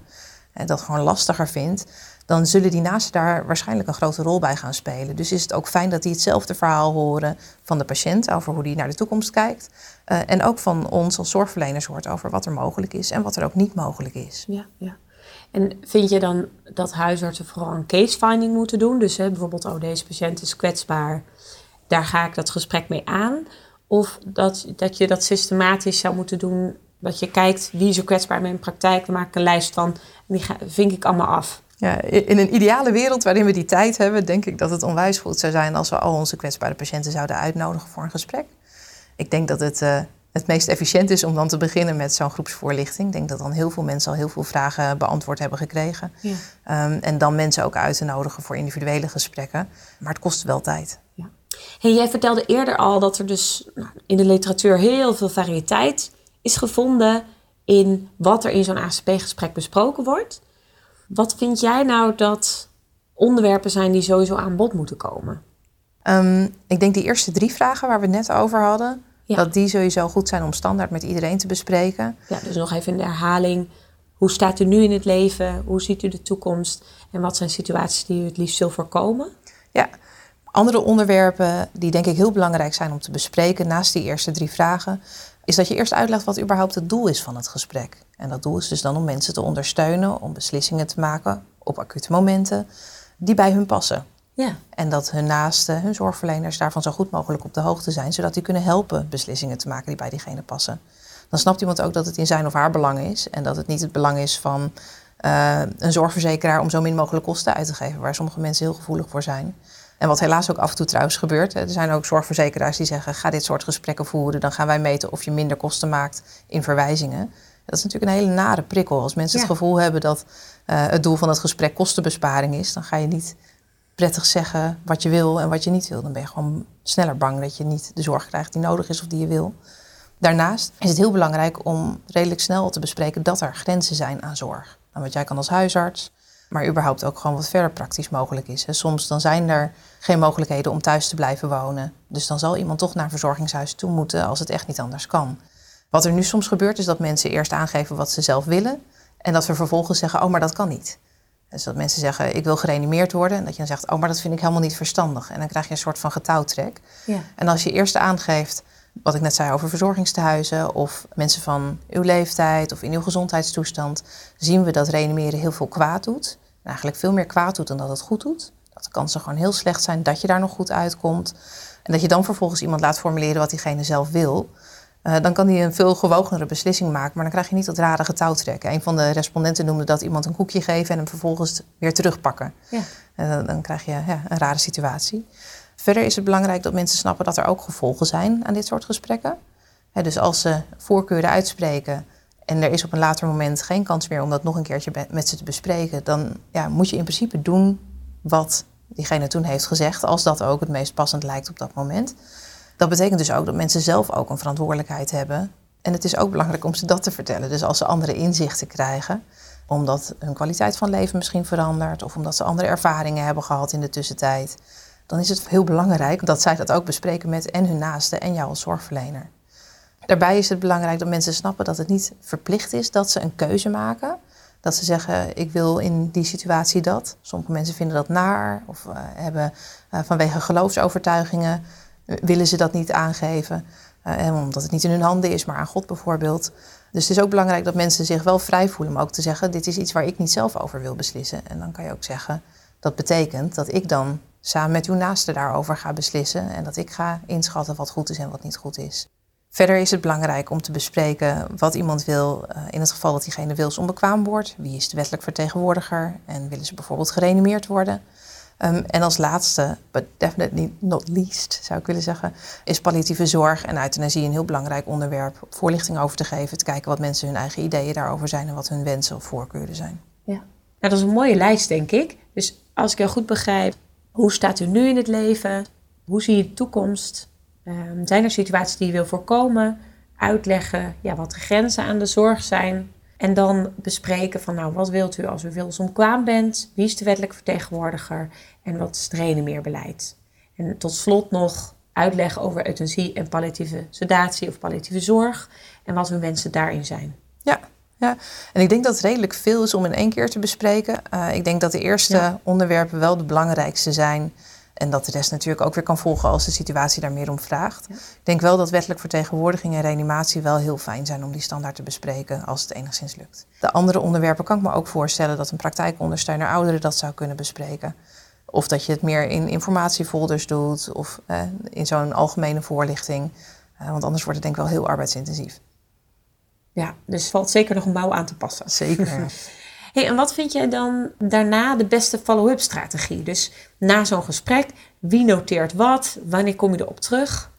[SPEAKER 3] En dat gewoon lastiger vindt dan zullen die naasten daar waarschijnlijk een grote rol bij gaan spelen. Dus is het ook fijn dat die hetzelfde verhaal horen van de patiënt over hoe die naar de toekomst kijkt. Uh, en ook van ons als zorgverleners hoort over wat er mogelijk is en wat er ook niet mogelijk is.
[SPEAKER 2] Ja, ja. En vind je dan dat huisartsen vooral een case finding moeten doen? Dus hè, bijvoorbeeld, oh, deze patiënt is kwetsbaar, daar ga ik dat gesprek mee aan. Of dat, dat je dat systematisch zou moeten doen, dat je kijkt wie is er kwetsbaar in mijn praktijk, dan maak ik een lijst van en die ga, vink ik allemaal af.
[SPEAKER 3] Ja, in een ideale wereld waarin we die tijd hebben, denk ik dat het onwijs goed zou zijn als we al onze kwetsbare patiënten zouden uitnodigen voor een gesprek. Ik denk dat het uh, het meest efficiënt is om dan te beginnen met zo'n groepsvoorlichting. Ik denk dat dan heel veel mensen al heel veel vragen beantwoord hebben gekregen. Ja. Um, en dan mensen ook uit te nodigen voor individuele gesprekken. Maar het kost wel tijd. Ja.
[SPEAKER 2] Hey, jij vertelde eerder al dat er dus nou, in de literatuur heel veel variëteit is gevonden in wat er in zo'n ACP-gesprek besproken wordt. Wat vind jij nou dat onderwerpen zijn die sowieso aan bod moeten komen?
[SPEAKER 3] Um, ik denk die eerste drie vragen waar we het net over hadden, dat die sowieso goed zijn om standaard met iedereen te bespreken.
[SPEAKER 2] Ja, dus nog even in de herhaling. Hoe staat u nu in het leven? Hoe ziet u de toekomst? En wat zijn situaties die u het liefst wil voorkomen?
[SPEAKER 3] Ja, andere onderwerpen die denk ik heel belangrijk zijn om te bespreken naast die eerste drie vragen, is dat je eerst uitlegt wat überhaupt het doel is van het gesprek. En dat doel is dus dan om mensen te ondersteunen, om beslissingen te maken op acute momenten die bij hun passen. Ja. En dat hun naasten, hun zorgverleners, daarvan zo goed mogelijk op de hoogte zijn, zodat die kunnen helpen beslissingen te maken die bij diegene passen. Dan snapt iemand ook dat het in zijn of haar belang is en dat het niet het belang is van uh, een zorgverzekeraar om zo min mogelijk kosten uit te geven, waar sommige mensen heel gevoelig voor zijn. En wat helaas ook af en toe trouwens gebeurt. Er zijn ook zorgverzekeraars die zeggen: ga dit soort gesprekken voeren. Dan gaan wij meten of je minder kosten maakt in verwijzingen. Dat is natuurlijk een hele nare prikkel. Als mensen het gevoel hebben dat uh, het doel van het gesprek kostenbesparing is, dan ga je niet prettig zeggen wat je wil en wat je niet wil. Dan ben je gewoon sneller bang dat je niet de zorg krijgt die nodig is of die je wil. Daarnaast is het heel belangrijk om redelijk snel te bespreken dat er grenzen zijn aan zorg. En wat jij kan als huisarts, maar überhaupt ook gewoon wat verder praktisch mogelijk is. Soms dan zijn er geen mogelijkheden om thuis te blijven wonen. Dus dan zal iemand toch naar een verzorgingshuis toe moeten als het echt niet anders kan. Wat er nu soms gebeurt is dat mensen eerst aangeven wat ze zelf willen. En dat we vervolgens zeggen, oh maar dat kan niet. Dus dat mensen zeggen, ik wil gereanimeerd worden. En dat je dan zegt, oh maar dat vind ik helemaal niet verstandig. En dan krijg je een soort van getouwtrek. Ja. En als je eerst aangeeft, wat ik net zei over verzorgingstehuizen... of mensen van uw leeftijd of in uw gezondheidstoestand... zien we dat reanimeren heel veel kwaad doet. eigenlijk veel meer kwaad doet dan dat het goed doet. Dat de kansen gewoon heel slecht zijn dat je daar nog goed uitkomt. En dat je dan vervolgens iemand laat formuleren wat diegene zelf wil... Uh, dan kan hij een veel gewogenere beslissing maken, maar dan krijg je niet dat rare getouwtrekken. Een van de respondenten noemde dat iemand een koekje geven en hem vervolgens weer terugpakken. Ja. En dan, dan krijg je ja, een rare situatie. Verder is het belangrijk dat mensen snappen dat er ook gevolgen zijn aan dit soort gesprekken. dus als ze voorkeuren uitspreken en er is op een later moment geen kans meer om dat nog een keertje met ze te bespreken, dan ja, moet je in principe doen wat diegene toen heeft gezegd, als dat ook het meest passend lijkt op dat moment. Dat betekent dus ook dat mensen zelf ook een verantwoordelijkheid hebben. En het is ook belangrijk om ze dat te vertellen. Dus als ze andere inzichten krijgen, omdat hun kwaliteit van leven misschien verandert of omdat ze andere ervaringen hebben gehad in de tussentijd, dan is het heel belangrijk dat zij dat ook bespreken met en hun naasten en jou als zorgverlener. Daarbij is het belangrijk dat mensen snappen dat het niet verplicht is dat ze een keuze maken. Dat ze zeggen, ik wil in die situatie dat. Sommige mensen vinden dat naar of uh, hebben uh, vanwege geloofsovertuigingen willen ze dat niet aangeven. Omdat het niet in hun handen is, maar aan God bijvoorbeeld. Dus het is ook belangrijk dat mensen zich wel vrij voelen om ook te zeggen: dit is iets waar ik niet zelf over wil beslissen. En dan kan je ook zeggen: dat betekent dat ik dan samen met uw naaste daarover ga beslissen en dat ik ga inschatten wat goed is en wat niet goed is. Verder is het belangrijk om te bespreken wat iemand wil uh, in het geval dat diegene wilsonbekwaam wordt. Wie is de wettelijk vertegenwoordiger en willen ze bijvoorbeeld gereanimeerd worden? Um, en als laatste, but definitely not least, zou ik willen zeggen, is palliatieve zorg en euthanasie een heel belangrijk onderwerp. Voorlichting over te geven, te kijken wat mensen hun eigen ideeën daarover zijn en wat hun wensen of voorkeuren zijn.
[SPEAKER 2] Ja, nou, dat is een mooie lijst, denk ik. Dus als ik jou goed begrijp, hoe staat u nu in het leven? Hoe zie je de toekomst? Um, zijn er situaties die je wil voorkomen? Uitleggen ja, wat de grenzen aan de zorg zijn. En dan bespreken van, nou, wat wilt u als u wilsomkwaam bent? Wie is de wettelijke vertegenwoordiger? En wat is beleid? En tot slot nog uitleggen over euthanasie en palliatieve sedatie of palliatieve zorg. En wat uw wensen daarin zijn.
[SPEAKER 3] Ja, en ik denk dat het redelijk veel is om in één keer te bespreken. Uh, ik denk dat de eerste onderwerpen wel de belangrijkste zijn. En dat de rest natuurlijk ook weer kan volgen als de situatie daar meer om vraagt. Ik denk wel dat wettelijk vertegenwoordiging en reanimatie wel heel fijn zijn om die standaard te bespreken als het enigszins lukt. De andere onderwerpen kan ik me ook voorstellen dat een praktijkondersteuner ouderen dat zou kunnen bespreken. Of dat je het meer in informatiefolders doet of eh, in zo'n algemene voorlichting. Uh, want anders wordt het denk ik wel heel arbeidsintensief.
[SPEAKER 2] Ja, dus valt zeker nog een bouw aan te passen.
[SPEAKER 3] Zeker. [laughs]
[SPEAKER 2] Hey, en wat vind jij dan daarna de beste follow-up strategie? Dus na zo'n gesprek, wie noteert wat? Wanneer kom je erop terug?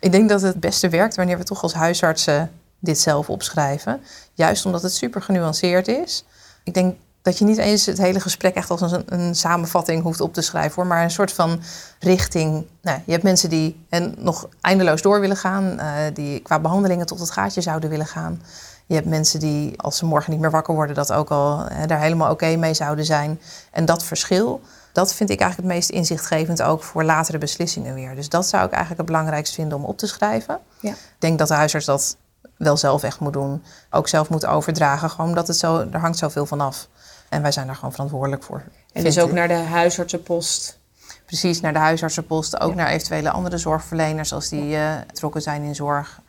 [SPEAKER 3] Ik denk dat het beste werkt wanneer we toch als huisartsen dit zelf opschrijven. Juist omdat het super genuanceerd is. Ik denk dat je niet eens het hele gesprek echt als een, een samenvatting hoeft op te schrijven, hoor, maar een soort van richting. Nou, je hebt mensen die en nog eindeloos door willen gaan, uh, die qua behandelingen tot het gaatje zouden willen gaan. Je hebt mensen die, als ze morgen niet meer wakker worden, dat ook al hè, daar helemaal oké mee zouden zijn. En dat verschil, dat vind ik eigenlijk het meest inzichtgevend ook voor latere beslissingen weer. Dus dat zou ik eigenlijk het belangrijkst vinden om op te schrijven. Ja. Ik denk dat de huisarts dat wel zelf echt moet doen. Ook zelf moet overdragen, gewoon omdat het zo, er hangt zoveel van af. En wij zijn daar gewoon verantwoordelijk voor.
[SPEAKER 2] En dus ook naar de huisartsenpost?
[SPEAKER 3] Precies, naar de huisartsenpost. Ook naar eventuele andere zorgverleners als die uh, betrokken zijn in zorg.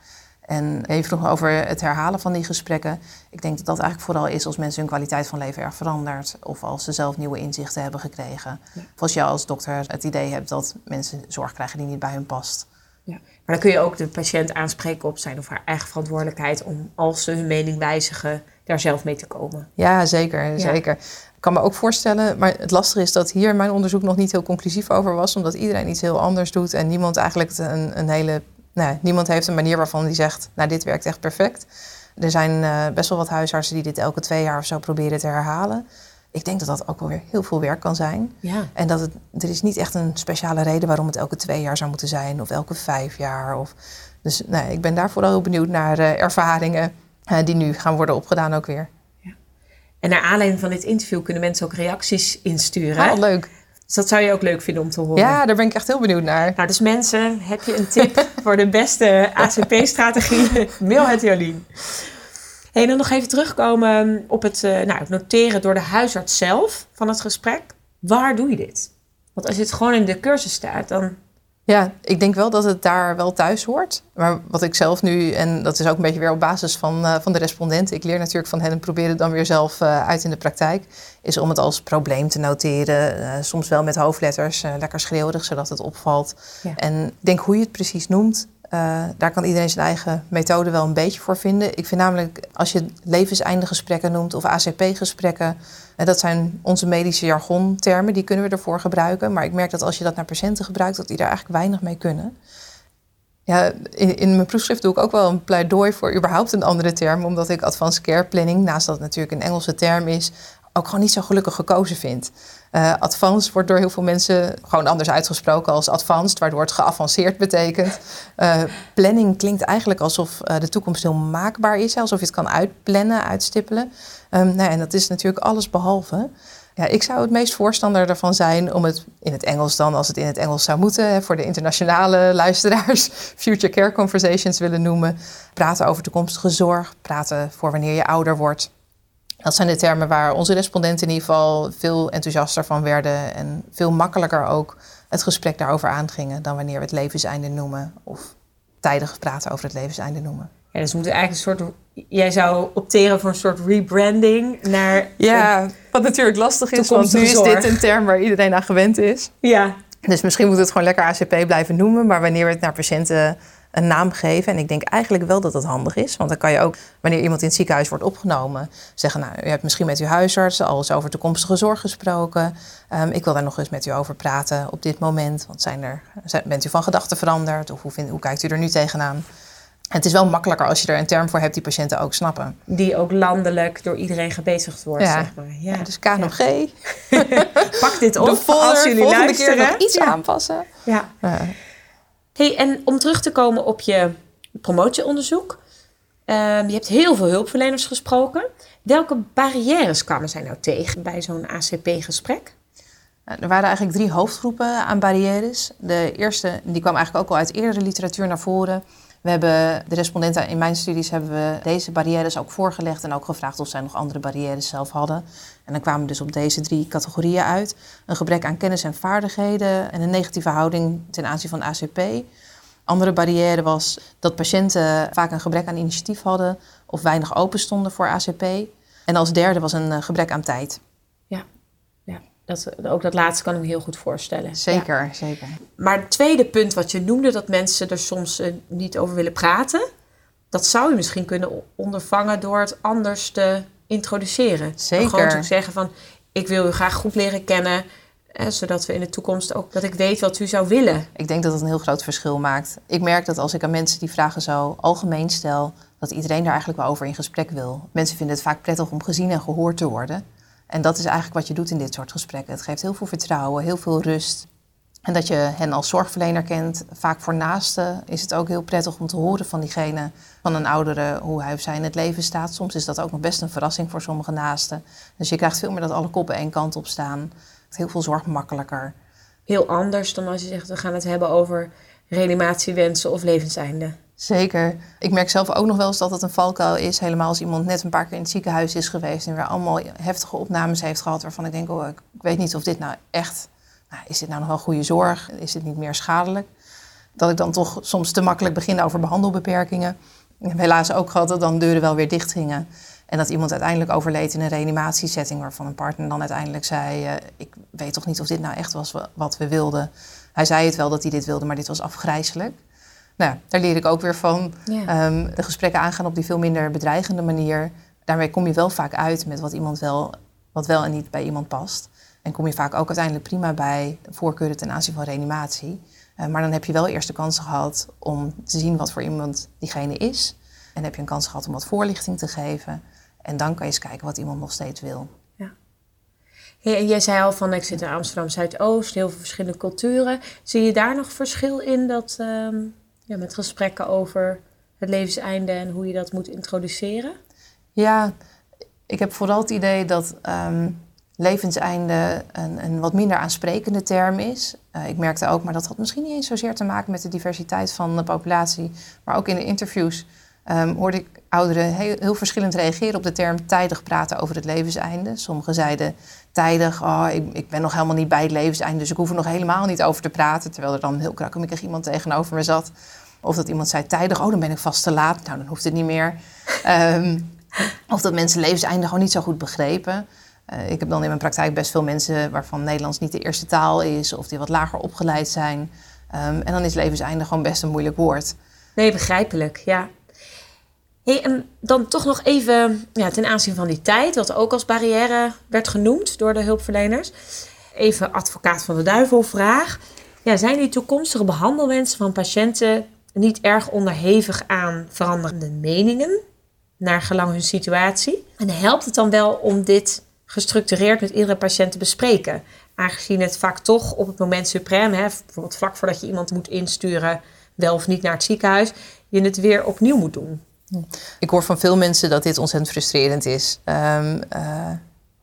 [SPEAKER 3] En je vroeg over het herhalen van die gesprekken. Ik denk dat dat eigenlijk vooral is als mensen hun kwaliteit van leven erg verandert. Of als ze zelf nieuwe inzichten hebben gekregen. Of als jij als dokter het idee hebt dat mensen zorg krijgen die niet bij hun past.
[SPEAKER 2] Ja. Maar dan kun je ook de patiënt aanspreken op zijn of haar eigen verantwoordelijkheid om als ze hun mening wijzigen, daar zelf mee te komen.
[SPEAKER 3] Ja, zeker. zeker. Ik kan me ook voorstellen, maar het lastige is dat hier mijn onderzoek nog niet heel conclusief over was, omdat iedereen iets heel anders doet en niemand eigenlijk een, een hele nee, niemand heeft een manier waarvan die zegt, nou dit werkt echt perfect. Er zijn uh, best wel wat huisartsen die dit elke twee jaar of zo proberen te herhalen. Ik denk dat dat ook wel weer heel veel werk kan zijn.
[SPEAKER 2] Ja.
[SPEAKER 3] En dat het, er is niet echt een speciale reden waarom het elke twee jaar zou moeten zijn of elke vijf jaar. Of, dus nee, ik ben daar vooral heel benieuwd naar uh, ervaringen die nu gaan worden opgedaan ook weer.
[SPEAKER 2] Ja. En naar aanleiding van dit interview kunnen mensen ook reacties insturen.
[SPEAKER 3] Oh, leuk.
[SPEAKER 2] Dus dat zou je ook leuk vinden om te horen.
[SPEAKER 3] Ja, daar ben ik echt heel benieuwd naar.
[SPEAKER 2] Nou, dus mensen, heb je een tip [laughs] voor de beste ACP-strategie? [laughs] Mail het Jolien. Hey, dan nog even terugkomen op het, uh, nou, het noteren door de huisarts zelf van het gesprek. Waar doe je dit? Want als je het gewoon in de cursus staat, dan
[SPEAKER 3] ja, ik denk wel dat het daar wel thuis hoort. Maar wat ik zelf nu, en dat is ook een beetje weer op basis van, uh, van de respondenten, ik leer natuurlijk van hen en probeer het dan weer zelf uh, uit in de praktijk, is om het als probleem te noteren. Uh, soms wel met hoofdletters, lekker schreeuwerig, zodat het opvalt. Ja. En ik denk hoe je het precies noemt, daar kan iedereen zijn eigen methode wel een beetje voor vinden. Ik vind namelijk, als je levenseindegesprekken noemt of ACP-gesprekken, en dat zijn onze medische jargontermen, die kunnen we ervoor gebruiken. Maar ik merk dat als je dat naar patiënten gebruikt, dat die daar eigenlijk weinig mee kunnen. Ja, in, in mijn proefschrift doe ik ook wel een pleidooi voor überhaupt een andere term, omdat ik advanced care planning, naast dat het natuurlijk een Engelse term is, ook gewoon niet zo gelukkig gekozen vind. Uh, advanced wordt door heel veel mensen gewoon anders uitgesproken als advanced, waardoor het geavanceerd betekent. Uh, planning klinkt eigenlijk alsof uh, de toekomst heel maakbaar is, alsof je het kan uitplannen, uitstippelen. Um, nou, en dat is natuurlijk alles behalve. Ja, ik zou het meest voorstander ervan zijn om het in het Engels dan, als het in het Engels zou moeten, voor de internationale [laughs] luisteraars, future care conversations willen noemen. Praten over toekomstige zorg, praten voor wanneer je ouder wordt. Dat zijn de termen waar onze respondenten in ieder geval veel enthousiaster van werden en veel makkelijker ook het gesprek daarover aangingen dan wanneer we het levenseinde noemen of tijdig praten over het levenseinde noemen.
[SPEAKER 2] Ja, dus we moeten eigenlijk een soort. Jij zou opteren voor een soort rebranding naar.
[SPEAKER 3] Ja, wat natuurlijk lastig is, want nu is dit een term waar iedereen aan gewend is.
[SPEAKER 2] Ja.
[SPEAKER 3] Dus misschien moeten we het gewoon lekker ACP blijven noemen, maar wanneer we het naar patiënten een naam geven. En ik denk eigenlijk wel dat dat handig is. Want dan kan je ook, wanneer iemand in het ziekenhuis wordt opgenomen, zeggen: Nou, u hebt misschien met uw huisarts al eens over toekomstige zorg gesproken. Um, ik wil daar nog eens met u over praten op dit moment. Want zijn er, bent u van gedachten veranderd? Of hoe, vind, hoe kijkt u er nu tegenaan? Het is wel makkelijker als je er een term voor hebt die patiënten ook snappen.
[SPEAKER 2] Die ook landelijk door iedereen gebezigd wordt,
[SPEAKER 3] ja.
[SPEAKER 2] zeg maar.
[SPEAKER 3] Ja, ja dus KNOG.
[SPEAKER 2] Ja. [laughs] Pak dit op als jullie
[SPEAKER 3] volgende
[SPEAKER 2] luisteren.
[SPEAKER 3] keer nog iets aanpassen.
[SPEAKER 2] Ja. Hey, en om terug te komen op je promotieonderzoek. Um, je hebt heel veel hulpverleners gesproken. Welke barrières kwamen zij nou tegen bij zo'n ACP-gesprek?
[SPEAKER 3] Er waren eigenlijk drie hoofdgroepen aan barrières. De eerste, die kwam eigenlijk ook al uit eerdere literatuur naar voren. We hebben de respondenten in mijn studies hebben we deze barrières ook voorgelegd en ook gevraagd of zij nog andere barrières zelf hadden. En dan kwamen we dus op deze drie categorieën uit. Een gebrek aan kennis en vaardigheden en een negatieve houding ten aanzien van ACP. Andere barrière was dat patiënten vaak een gebrek aan initiatief hadden of weinig open stonden voor ACP. En als derde was een eh, gebrek aan tijd.
[SPEAKER 2] Dat, ook dat laatste kan ik me heel goed voorstellen.
[SPEAKER 3] Zeker, ja. zeker.
[SPEAKER 2] Maar het tweede punt wat je noemde, dat mensen er soms uh, niet over willen praten, dat zou je misschien kunnen ondervangen door het anders te introduceren.
[SPEAKER 3] Zeker.
[SPEAKER 2] Gewoon te zeggen van, ik wil u graag goed leren kennen, eh, zodat we in de toekomst ook, dat ik weet wat u zou willen.
[SPEAKER 3] Ik denk dat het een heel groot verschil maakt. Ik merk dat als ik aan mensen die vragen zo algemeen stel, dat iedereen daar eigenlijk wel over in gesprek wil. Mensen vinden het vaak prettig om gezien en gehoord te worden. En dat is eigenlijk wat je doet in dit soort gesprekken. Het geeft heel veel vertrouwen, heel veel rust. En dat je hen als zorgverlener kent. Vaak voor naasten is het ook heel prettig om te horen van diegene, van een oudere, hoe hij of zij in het leven staat. Soms is dat ook nog best een verrassing voor sommige naasten. Dus je krijgt veel meer dat alle koppen één kant op staan. Heel veel zorg makkelijker.
[SPEAKER 2] Heel anders dan als je zegt, we gaan het hebben over reanimatiewensen of levenseinde.
[SPEAKER 3] Zeker. Ik merk zelf ook nog wel eens dat het een valkuil is. Helemaal als iemand net een paar keer in het ziekenhuis is geweest en weer allemaal heftige opnames heeft gehad. Waarvan ik denk, oh, ik weet niet of dit nou echt. Nou, is dit nou nog wel goede zorg? Is dit niet meer schadelijk? Dat ik dan toch soms te makkelijk begin over behandelbeperkingen. Ik heb helaas ook gehad dat dan deuren wel weer dicht gingen. En dat iemand uiteindelijk overleed in een reanimatiesetting, waarvan een partner dan uiteindelijk zei: uh, Ik weet toch niet of dit nou echt was wat we wilden. Hij zei het wel dat hij dit wilde, maar dit was afgrijzelijk. Nou, daar leer ik ook weer van.
[SPEAKER 2] Ja.
[SPEAKER 3] Um, de gesprekken aangaan op die veel minder bedreigende manier. Daarmee kom je wel vaak uit met wat, iemand wel, wat wel en niet bij iemand past. En kom je vaak ook uiteindelijk prima bij voorkeuren ten aanzien van reanimatie. Uh, maar dan heb je wel eerst de kans gehad om te zien wat voor iemand diegene is. En heb je een kans gehad om wat voorlichting te geven. En dan kan je eens kijken wat iemand nog steeds wil.
[SPEAKER 2] Ja. Hey, en jij zei al van ik zit in Amsterdam Zuidoost, heel veel verschillende culturen. Zie je daar nog verschil in dat ehm, ja, met gesprekken over het levenseinde en hoe je dat moet introduceren?
[SPEAKER 3] Ja, ik heb vooral het idee dat ehm, levenseinde een, een, wat minder aansprekende term is. Uh, ik merkte ook, maar dat had misschien niet eens zozeer te maken met de diversiteit van de populatie, maar ook in de interviews um, hoorde ik ouderen heel, heel, verschillend reageren op de term tijdig praten over het levenseinde. Sommigen zeiden tijdig, oh, ik, ik, ben nog helemaal niet bij het levenseinde, dus ik hoef er nog helemaal niet over te praten. Terwijl er dan heel krakkemikkig iemand tegenover me zat. Of dat iemand zei tijdig, oh dan ben ik vast te laat, nou dan hoeft het niet meer. Um, of dat mensen levenseinde gewoon niet zo goed begrepen. Uh, ik heb dan in mijn praktijk best veel mensen waarvan Nederlands niet de eerste taal is, of die wat lager opgeleid zijn. Um, en dan is levenseinde gewoon best een moeilijk woord.
[SPEAKER 2] Nee, begrijpelijk, ja. Hey, en dan toch nog even ja, ten aanzien van die tijd, wat ook als barrière werd genoemd door de hulpverleners. Even advocaat van de duivel vraag. Ja, zijn die toekomstige behandelwensen van patiënten niet erg onderhevig aan veranderende meningen, naar gelang hun situatie? En helpt het dan wel om dit gestructureerd met iedere patiënt te bespreken? Aangezien het vaak toch op het moment suprem, hè, bijvoorbeeld vlak voordat je iemand moet insturen, wel of niet naar het ziekenhuis, je het weer opnieuw moet doen.
[SPEAKER 3] Ik hoor van veel mensen dat dit ontzettend frustrerend is. Um,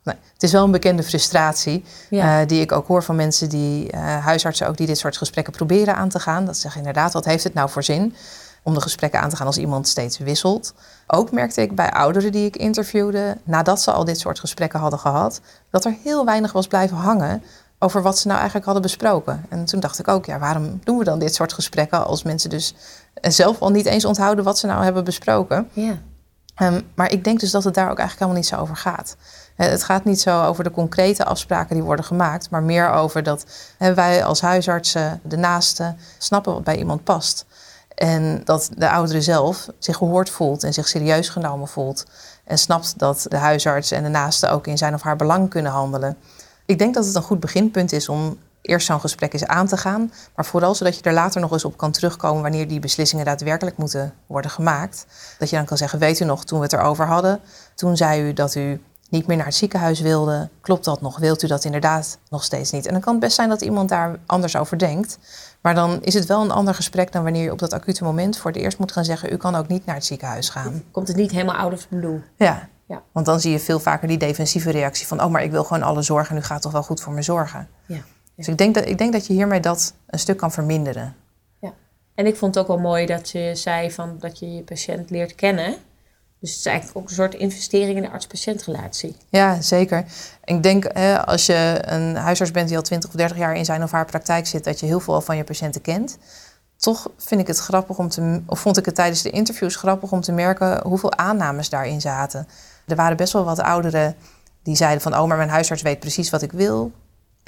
[SPEAKER 3] nee, het is wel een bekende frustratie ja. uh, die ik ook hoor van mensen die, uh, huisartsen ook, die dit soort gesprekken proberen aan te gaan. Dat zeggen inderdaad, wat heeft het nou voor zin om de gesprekken aan te gaan als iemand steeds wisselt. Ook merkte ik bij ouderen die ik interviewde, nadat ze al dit soort gesprekken hadden gehad, dat er heel weinig was blijven hangen over wat ze nou eigenlijk hadden besproken. En toen dacht ik ook, ja, waarom doen we dan dit soort gesprekken als mensen dus zelf al niet eens onthouden wat ze nou hebben besproken?
[SPEAKER 2] Ja.
[SPEAKER 3] Um, maar ik denk dus dat het daar ook eigenlijk helemaal niet zo over gaat. Het gaat niet zo over de concrete afspraken die worden gemaakt, maar meer over dat wij als huisartsen, de naasten, snappen wat bij iemand past. En dat de oudere zelf zich gehoord voelt en zich serieus genomen voelt. En snapt dat de huisarts en de naaste ook in zijn of haar belang kunnen handelen. Ik denk dat het een goed beginpunt is om eerst zo'n gesprek eens aan te gaan. Maar vooral zodat je er later nog eens op kan terugkomen wanneer die beslissingen daadwerkelijk moeten worden gemaakt. Dat je dan kan zeggen, weet u nog, toen we het erover hadden, toen zei u dat u niet meer naar het ziekenhuis wilde. Klopt dat nog? Wilt u dat inderdaad nog steeds niet? En dan kan het best zijn dat iemand daar anders over denkt. Maar dan is het wel een ander gesprek dan wanneer je op dat acute moment voor het eerst moet gaan zeggen: U kan ook niet naar het ziekenhuis gaan.
[SPEAKER 2] Komt het niet helemaal out of the blue?
[SPEAKER 3] Ja. ja. Want dan zie je veel vaker die defensieve reactie van: Oh, maar ik wil gewoon alle zorgen en u gaat toch wel goed voor me zorgen.
[SPEAKER 2] Ja.
[SPEAKER 3] Dus ik denk, dat, ik denk dat je hiermee dat een stuk kan verminderen.
[SPEAKER 2] Ja. En ik vond het ook wel mooi dat je zei van dat je je patiënt leert kennen. Dus het is eigenlijk ook een soort investering in de arts-patiëntrelatie.
[SPEAKER 3] Ja, zeker. Ik denk hè, als je een huisarts bent die al 20 of 30 jaar in zijn of haar praktijk zit, dat je heel veel van je patiënten kent. Toch vind ik het grappig om te, of vond ik het tijdens de interviews grappig om te merken hoeveel aannames daarin zaten. Er waren best wel wat ouderen die zeiden van, oh, maar mijn huisarts weet precies wat ik wil.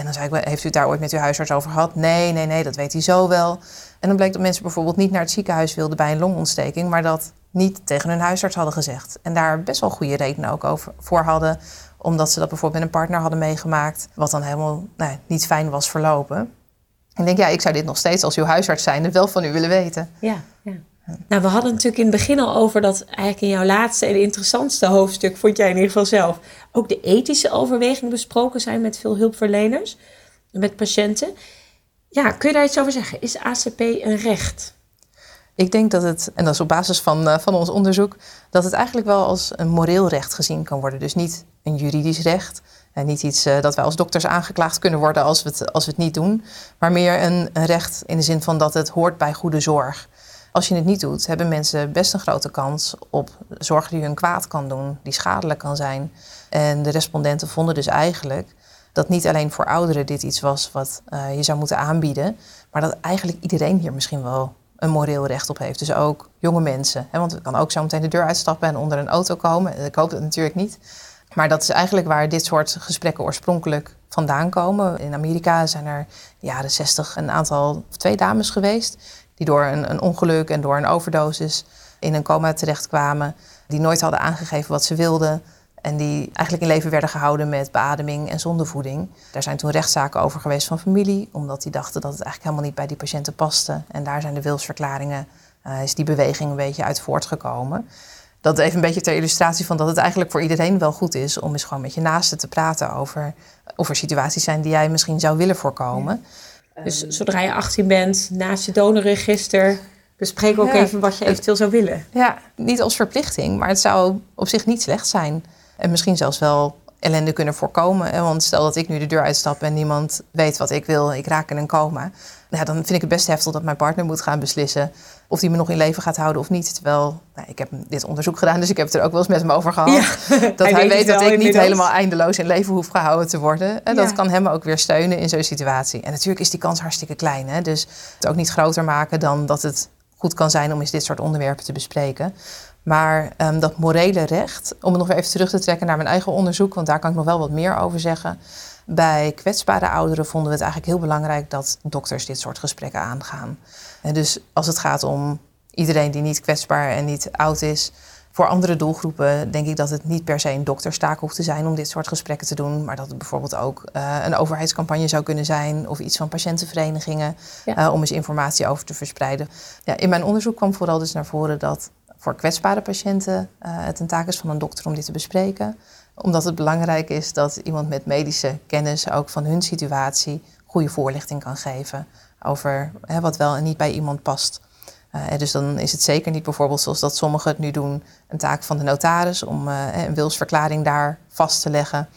[SPEAKER 3] En dan zei ik, heeft u daar ooit met uw huisarts over gehad? Nee, nee, nee, dat weet hij zo wel. En dan bleek dat mensen bijvoorbeeld niet naar het ziekenhuis wilden bij een longontsteking, maar dat niet tegen hun huisarts hadden gezegd. En daar best wel goede redenen ook over, voor hadden, omdat ze dat bijvoorbeeld met een partner hadden meegemaakt, wat dan helemaal nou, niet fijn was verlopen. Ik denk, ja, ik zou dit nog steeds als uw huisarts zijn wel van u willen weten.
[SPEAKER 2] Ja, ja. Nou, we hadden natuurlijk in het begin al over dat eigenlijk in jouw laatste en interessantste hoofdstuk, vond jij in ieder geval zelf, ook de ethische overwegingen besproken zijn met veel hulpverleners, met patiënten. Ja, kun je daar iets over zeggen? Is ACP een recht?
[SPEAKER 3] Ik denk dat het, en dat is op basis van, uh, van ons onderzoek, dat het eigenlijk wel als een moreel recht gezien kan worden. Dus niet een juridisch recht. En niet iets uh, dat wij als dokters aangeklaagd kunnen worden als we het, als we het niet doen. Maar meer een, een recht in de zin van dat het hoort bij goede zorg. Als je het niet doet, hebben mensen best een grote kans op zorg die hun kwaad kan doen, die schadelijk kan zijn. En de respondenten vonden dus eigenlijk dat niet alleen voor ouderen dit iets was wat uh, je zou moeten aanbieden, maar dat eigenlijk iedereen hier misschien wel een moreel recht op heeft. Dus ook jonge mensen. Hè, want het kan ook zo meteen de deur uitstappen en onder een auto komen. Ik hoop dat natuurlijk niet. Maar dat is eigenlijk waar dit soort gesprekken oorspronkelijk vandaan komen. In Amerika zijn er in de jaren 60 een aantal, twee dames geweest die door een, een ongeluk en door een overdosis in een coma terechtkwamen. Die nooit hadden aangegeven wat ze wilden. En die eigenlijk in leven werden gehouden met beademing en zondevoeding. Daar zijn toen rechtszaken over geweest van familie, omdat die dachten dat het eigenlijk helemaal niet bij die patiënten paste. En daar zijn de wilsverklaringen, uh, is die beweging een beetje uit voortgekomen. dat even een beetje ter illustratie van dat het eigenlijk voor iedereen wel goed is om eens gewoon met je naasten te praten over of er situaties zijn die jij misschien zou willen voorkomen.
[SPEAKER 2] Dus zodra je 18 bent, naast je donorregister, bespreek ook even wat je eventueel zou willen.
[SPEAKER 3] Ja, niet als verplichting, maar het zou op zich niet slecht zijn. En misschien zelfs wel ellende kunnen voorkomen. Want stel dat ik nu de deur uitstap en niemand weet wat ik wil, ik raak in een coma. Ja, dan vind ik het best heftig dat mijn partner moet gaan beslissen of hij me nog in leven gaat houden of niet. Terwijl, nou, ik heb dit onderzoek gedaan, dus ik heb het er ook wel eens met hem over gehad. [laughs] dat hij, weet, dat ik niet helemaal eindeloos in leven hoef gehouden te worden. En dat kan hem ook weer steunen in zo'n situatie. En natuurlijk is die kans hartstikke klein. Hè? Dus het ook niet groter maken dan dat het goed kan zijn om eens dit soort onderwerpen te bespreken. Maar um, dat morele recht, om het nog even terug te trekken naar mijn eigen onderzoek, want daar kan ik nog wel wat meer over zeggen. Bij kwetsbare ouderen vonden we het eigenlijk heel belangrijk dat dokters dit soort gesprekken aangaan. En dus als het gaat om iedereen die niet kwetsbaar en niet oud is, voor andere doelgroepen denk ik dat het niet per se een dokterstaak hoeft te zijn om dit soort gesprekken te doen. Maar dat het bijvoorbeeld ook uh, een overheidscampagne zou kunnen zijn of iets van patiëntenverenigingen ja. uh, om eens informatie over te verspreiden. Ja, in mijn onderzoek kwam vooral dus naar voren dat voor kwetsbare patiënten uh, het een taak is van een dokter om dit te bespreken. Omdat het belangrijk is dat iemand met medische kennis ook van hun situatie goede voorlichting kan geven over hè, wat wel en niet bij iemand past. Uh, dus dan is het zeker niet bijvoorbeeld zoals dat sommigen het nu doen, een taak van de notaris om uh, een wilsverklaring daar vast te leggen.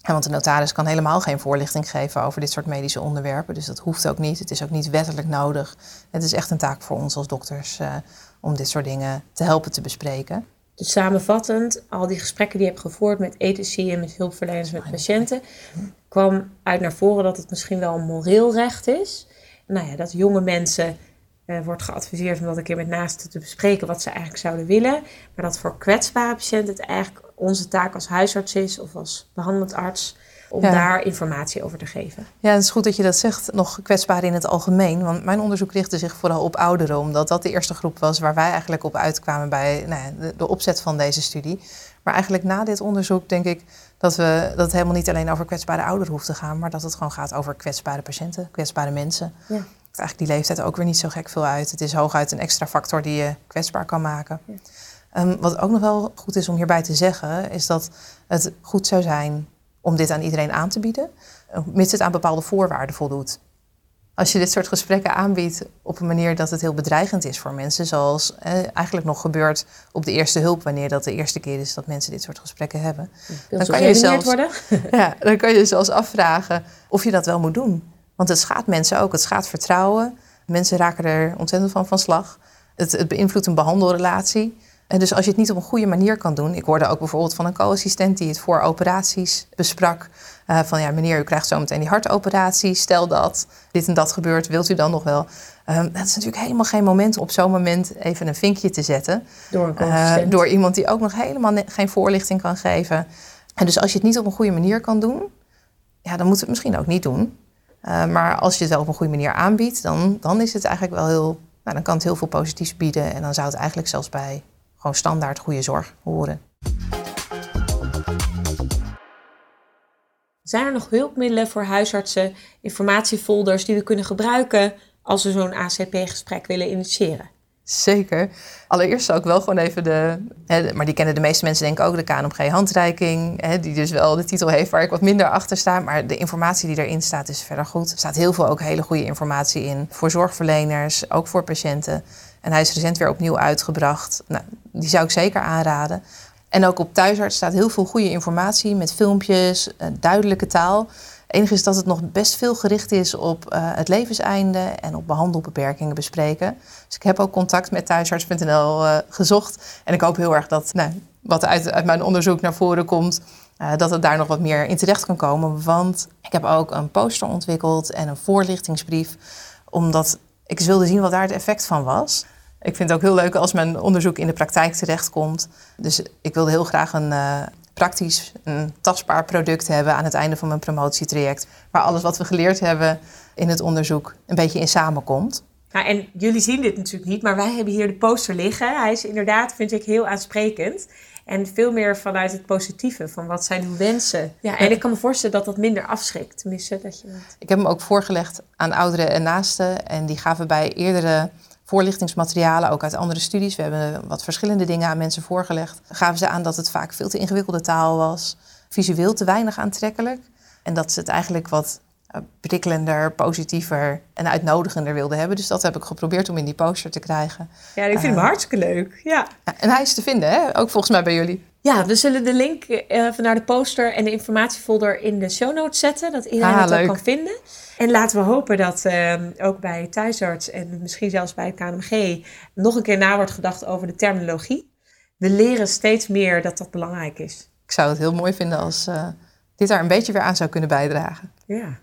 [SPEAKER 3] Want de notaris kan helemaal geen voorlichting geven over dit soort medische onderwerpen. Dus dat hoeft ook niet. Het is ook niet wettelijk nodig. Het is echt een taak voor ons als dokters uh, om dit soort dingen te helpen te bespreken.
[SPEAKER 2] Dus samenvattend, al die gesprekken die je hebt gevoerd met ethici en met hulpverleners, met patiënten, kwam uit naar voren dat het misschien wel een moreel recht is. Nou ja, dat jonge mensen uh, wordt geadviseerd om dat een keer met naasten te bespreken wat ze eigenlijk zouden willen. Maar dat voor kwetsbare patiënten het eigenlijk onze taak als huisarts is of als behandelend arts om daar informatie over te geven.
[SPEAKER 3] Ja, het is goed dat je dat zegt, nog kwetsbaar in het algemeen. Want mijn onderzoek richtte zich vooral op ouderen, omdat dat de eerste groep was waar wij eigenlijk op uitkwamen bij nou ja, de, de, opzet van deze studie. Maar eigenlijk na dit onderzoek denk ik dat, we, dat het helemaal niet alleen over kwetsbare ouderen hoeft te gaan, maar dat het gewoon gaat over kwetsbare patiënten, kwetsbare mensen. Ja. Eigenlijk die leeftijd ook weer niet zo gek veel uit. Het is hooguit een extra factor die je kwetsbaar kan maken. Ja. Um, wat ook nog wel goed is om hierbij te zeggen, is dat het goed zou zijn om dit aan iedereen aan te bieden, eh, mits het aan bepaalde voorwaarden voldoet. Als je dit soort gesprekken aanbiedt op een manier dat het heel bedreigend is voor mensen, zoals eh, eigenlijk nog gebeurt op de eerste hulp, wanneer dat de eerste keer is dat mensen dit soort gesprekken hebben,
[SPEAKER 2] dan kan, je zelfs, worden? [laughs]
[SPEAKER 3] ja, dan kan je zelfs afvragen of je dat wel moet doen. Want het schaadt mensen ook, het schaadt vertrouwen. Mensen raken er ontzettend van van slag. Het, het beïnvloedt een behandelrelatie. En dus als je het niet op een goede manier kan doen. Ik hoorde ook bijvoorbeeld van een co-assistent die het voor operaties besprak. Uh, van ja, meneer, u krijgt zo meteen die hartoperatie. Stel dat dit en dat gebeurt, wilt u dan nog wel? Uh, dat is natuurlijk helemaal geen moment om op zo'n moment even een vinkje te zetten.
[SPEAKER 2] Door een uh,
[SPEAKER 3] Door iemand die ook nog helemaal geen voorlichting kan geven. En dus als je het niet op een goede manier kan doen, ja, dan moet het misschien ook niet doen. Uh, maar als je het wel op een goede manier aanbiedt, dan, dan is het eigenlijk wel heel. Nou, dan kan het heel veel positiefs bieden. En dan zou het eigenlijk zelfs bij gewoon standaard goede zorg horen.
[SPEAKER 2] Zijn er nog hulpmiddelen voor huisartsen, informatiefolders die we kunnen gebruiken als we zo'n ACP-gesprek willen initiëren?
[SPEAKER 3] Zeker. Allereerst zou ik wel gewoon even de, hè, maar die kennen de meeste mensen denk ik ook, de KNOG-handreiking, hè, die dus wel de titel heeft waar ik wat minder achter sta, maar de informatie die erin staat is verder goed. Er staat heel veel ook hele goede informatie in voor zorgverleners, ook voor patiënten. En hij is recent weer opnieuw uitgebracht. Nou, die zou ik zeker aanraden. En ook op thuisarts staat heel veel goede informatie met filmpjes, duidelijke taal. Het enige is dat het nog best veel gericht is op uh, het levenseinde en op behandelbeperkingen bespreken. Dus ik heb ook contact met thuisarts.nl uh, gezocht. En ik hoop heel erg dat nou, wat uit, uit, mijn onderzoek naar voren komt, dat het daar nog wat meer in terecht kan komen. Want ik heb ook een poster ontwikkeld en een voorlichtingsbrief, omdat ik wilde zien wat daar het effect van was. Ik vind het ook heel leuk als mijn onderzoek in de praktijk terechtkomt. Dus ik wilde heel graag een uh, praktisch, een tastbaar product hebben aan het einde van mijn promotietraject. Waar alles wat we geleerd hebben in het onderzoek een beetje in samenkomt.
[SPEAKER 2] Nou, en jullie zien dit natuurlijk niet, maar wij hebben hier de poster liggen. Hij is inderdaad, vind ik, heel aansprekend. En veel meer vanuit het positieve, van wat zijn uw wensen. Ja, en ik kan me voorstellen dat dat minder afschrikt. Tenminste, dat je...
[SPEAKER 3] Ik heb hem ook voorgelegd aan ouderen en naasten. En die gaven bij eerdere voorlichtingsmaterialen, ook uit andere studies. We hebben wat verschillende dingen aan mensen voorgelegd. Gaven ze aan dat het vaak veel te ingewikkelde taal was, visueel te weinig aantrekkelijk. En dat ze het eigenlijk wat eh, prikkelender, positiever en uitnodigender wilden hebben. Dus dat heb ik geprobeerd om in die poster te krijgen.
[SPEAKER 2] Ja, ik vind hem
[SPEAKER 3] Uh,
[SPEAKER 2] hartstikke leuk. Ja.
[SPEAKER 3] En hij is te vinden, hè? ook volgens mij bij jullie.
[SPEAKER 2] Ja, we zullen de link eh, even naar de poster en de informatiefolder in de show notes zetten. Dat iedereen
[SPEAKER 3] Ah,
[SPEAKER 2] het ook kan vinden. En laten we hopen dat eh, ook bij thuisarts en misschien zelfs bij het KNMG nog een keer na wordt gedacht over de terminologie. We leren steeds meer dat dat belangrijk is.
[SPEAKER 3] Ik zou het heel mooi vinden als eh, dit daar een beetje weer aan zou kunnen bijdragen.
[SPEAKER 2] Ja.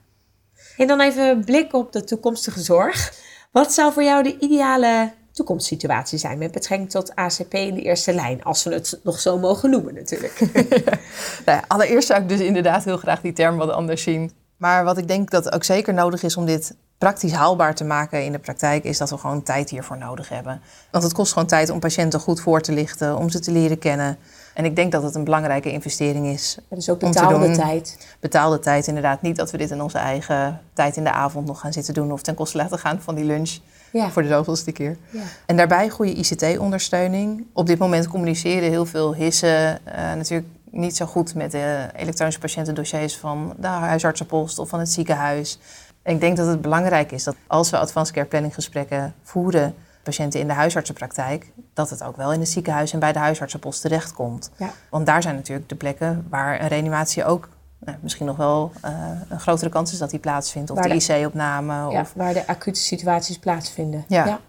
[SPEAKER 2] En dan even een blik op de toekomstige zorg. Wat zou voor jou de ideale toekomstsituatie zijn met betrekking tot ACP in de eerste lijn? Als we het nog zo mogen noemen natuurlijk. [laughs] [laughs]
[SPEAKER 3] Nou ja, allereerst zou ik dus inderdaad heel graag die term wat anders zien. Maar wat ik denk dat ook zeker nodig is om dit praktisch haalbaar te maken in de praktijk, is dat we gewoon tijd hiervoor nodig hebben. Want het kost gewoon tijd om patiënten goed voor te lichten, om ze te leren kennen. En ik denk dat het een belangrijke investering is.
[SPEAKER 2] Dat is ook
[SPEAKER 3] Om te
[SPEAKER 2] betaalde
[SPEAKER 3] doen.
[SPEAKER 2] tijd.
[SPEAKER 3] Betaalde tijd inderdaad. Niet dat we dit in onze eigen tijd in de avond nog gaan zitten doen of ten koste laten gaan van die lunch
[SPEAKER 2] Ja.
[SPEAKER 3] voor de zoveelste keer.
[SPEAKER 2] Ja.
[SPEAKER 3] En daarbij goede ICT-ondersteuning. Op dit moment communiceren heel veel hissen eh, natuurlijk niet zo goed met de elektronische patiëntendossiers van de huisartsenpost of van het ziekenhuis. En ik denk dat het belangrijk is dat als we advanced care planning gesprekken voeren, patiënten in de huisartsenpraktijk, dat het ook wel in het ziekenhuis en bij de huisartsenpost terechtkomt.
[SPEAKER 2] Ja.
[SPEAKER 3] Want daar zijn natuurlijk de plekken waar een reanimatie ook nou, misschien nog wel eh, een grotere kans is dat die plaatsvindt. Of
[SPEAKER 2] Waar
[SPEAKER 3] de
[SPEAKER 2] de-
[SPEAKER 3] IC-opname.
[SPEAKER 2] Ja,
[SPEAKER 3] Of
[SPEAKER 2] waar de acute situaties plaatsvinden.
[SPEAKER 3] Ja.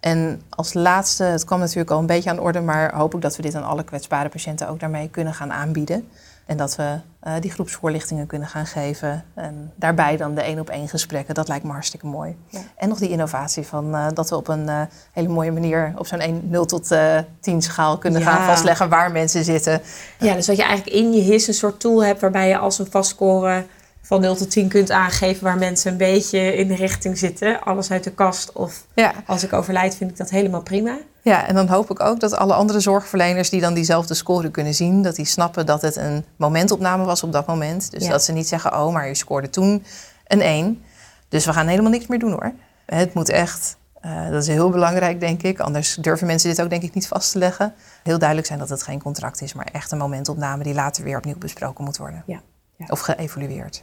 [SPEAKER 3] En als laatste, het kwam natuurlijk al een beetje aan de orde, maar hoop ik dat we dit aan alle kwetsbare patiënten ook daarmee kunnen gaan aanbieden. En dat we eh, die groepsvoorlichtingen kunnen gaan geven. En daarbij dan de één op één gesprekken. Dat lijkt me hartstikke mooi.
[SPEAKER 2] Ja.
[SPEAKER 3] En nog die innovatie van eh, dat we op een eh, hele mooie manier op zo'n 1, 0 tot eh 10 schaal kunnen
[SPEAKER 2] Ja.
[SPEAKER 3] gaan vastleggen waar mensen zitten.
[SPEAKER 2] Ja, dus dat je eigenlijk in je HIS een soort tool hebt waarbij je als een vastscore van 0 tot 10 kunt aangeven waar mensen een beetje in de richting zitten. Alles uit de kast of
[SPEAKER 3] Ja.
[SPEAKER 2] als ik overlijd vind ik dat helemaal prima.
[SPEAKER 3] Ja, en dan hoop ik ook dat alle andere zorgverleners die dan diezelfde score kunnen zien, dat die snappen dat het een momentopname was op dat moment. Dus
[SPEAKER 2] Ja.
[SPEAKER 3] dat ze niet zeggen, oh, maar je scoorde toen een 1. Dus we gaan helemaal niks meer doen hoor. Het moet echt, eh, dat is heel belangrijk denk ik, anders durven mensen dit ook denk ik niet vast te leggen. Heel duidelijk zijn dat het geen contract is, maar echt een momentopname die later weer opnieuw besproken moet worden.
[SPEAKER 2] Ja. Ja.
[SPEAKER 3] Of geëvalueerd.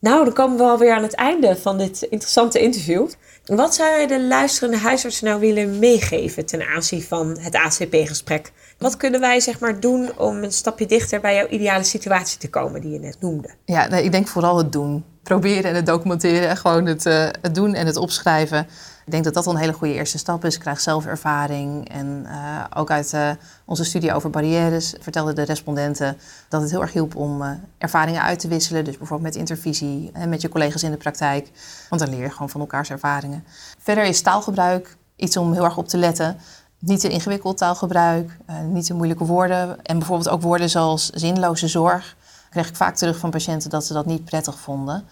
[SPEAKER 2] Nou, dan komen we alweer aan het einde van dit interessante interview. Wat zou je de luisterende huisarts nou willen meegeven ten aanzien van het ACP-gesprek? Wat kunnen wij zeg maar doen om een stapje dichter bij jouw ideale situatie te komen die je net noemde?
[SPEAKER 3] Ja, nee, ik denk vooral het doen. Proberen en het documenteren. En gewoon het, eh, het doen en het opschrijven. Ik denk dat dat een hele goede eerste stap is. Ik krijg zelf ervaring. En eh, ook uit eh, onze studie over barrières vertelden de respondenten dat het heel erg hielp om eh, ervaringen uit te wisselen. Dus bijvoorbeeld met intervisie en met je collega's in de praktijk. Want dan leer je gewoon van elkaars ervaringen. Verder is taalgebruik iets om heel erg op te letten. Niet te ingewikkeld taalgebruik, niet te moeilijke woorden. En bijvoorbeeld ook woorden zoals zinloze zorg kreeg ik vaak terug van patiënten dat ze dat niet prettig vonden.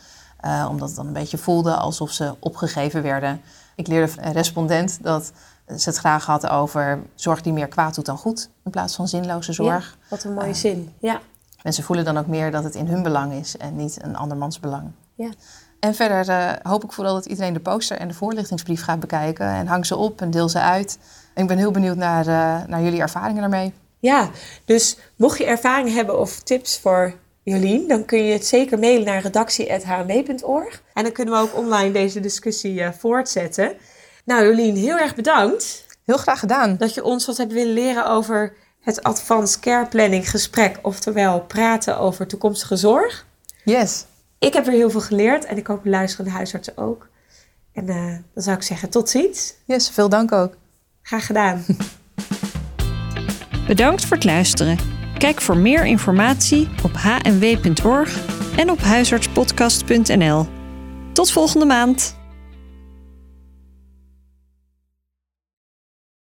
[SPEAKER 3] omdat het dan een beetje voelde alsof ze opgegeven werden. Ik leerde van een respondent dat ze het graag had over zorg die meer kwaad doet dan goed. In plaats van zinloze zorg.
[SPEAKER 2] Ja, wat een mooie
[SPEAKER 3] Eh,
[SPEAKER 2] zin. Ja.
[SPEAKER 3] Mensen voelen dan ook meer dat het in hun belang is en niet een andermans belang.
[SPEAKER 2] Ja.
[SPEAKER 3] En verder eh, hoop ik vooral dat iedereen de poster en de voorlichtingsbrief gaat bekijken. En hang ze op en deel ze uit. En ik ben heel benieuwd naar, eh, naar jullie ervaringen daarmee.
[SPEAKER 2] Ja, dus mocht je ervaring hebben of tips voor Jolien, dan kun je het zeker mailen naar redactie.hmw.org. En dan kunnen we ook online deze discussie eh, voortzetten. Nou Jolien, heel erg bedankt
[SPEAKER 3] Heel graag gedaan.
[SPEAKER 2] dat je ons wat hebt willen leren over het Advanced Care Planning gesprek, oftewel praten over toekomstige zorg.
[SPEAKER 3] Yes.
[SPEAKER 2] Ik heb er heel veel geleerd en ik hoop de luisterende huisartsen ook. En eh, dan zou ik zeggen, tot ziens.
[SPEAKER 3] Yes, veel dank ook.
[SPEAKER 2] Graag gedaan. [laughs]
[SPEAKER 1] Bedankt voor het luisteren. Kijk voor meer informatie op hnw.org en op huisartspodcast.nl. Tot volgende maand.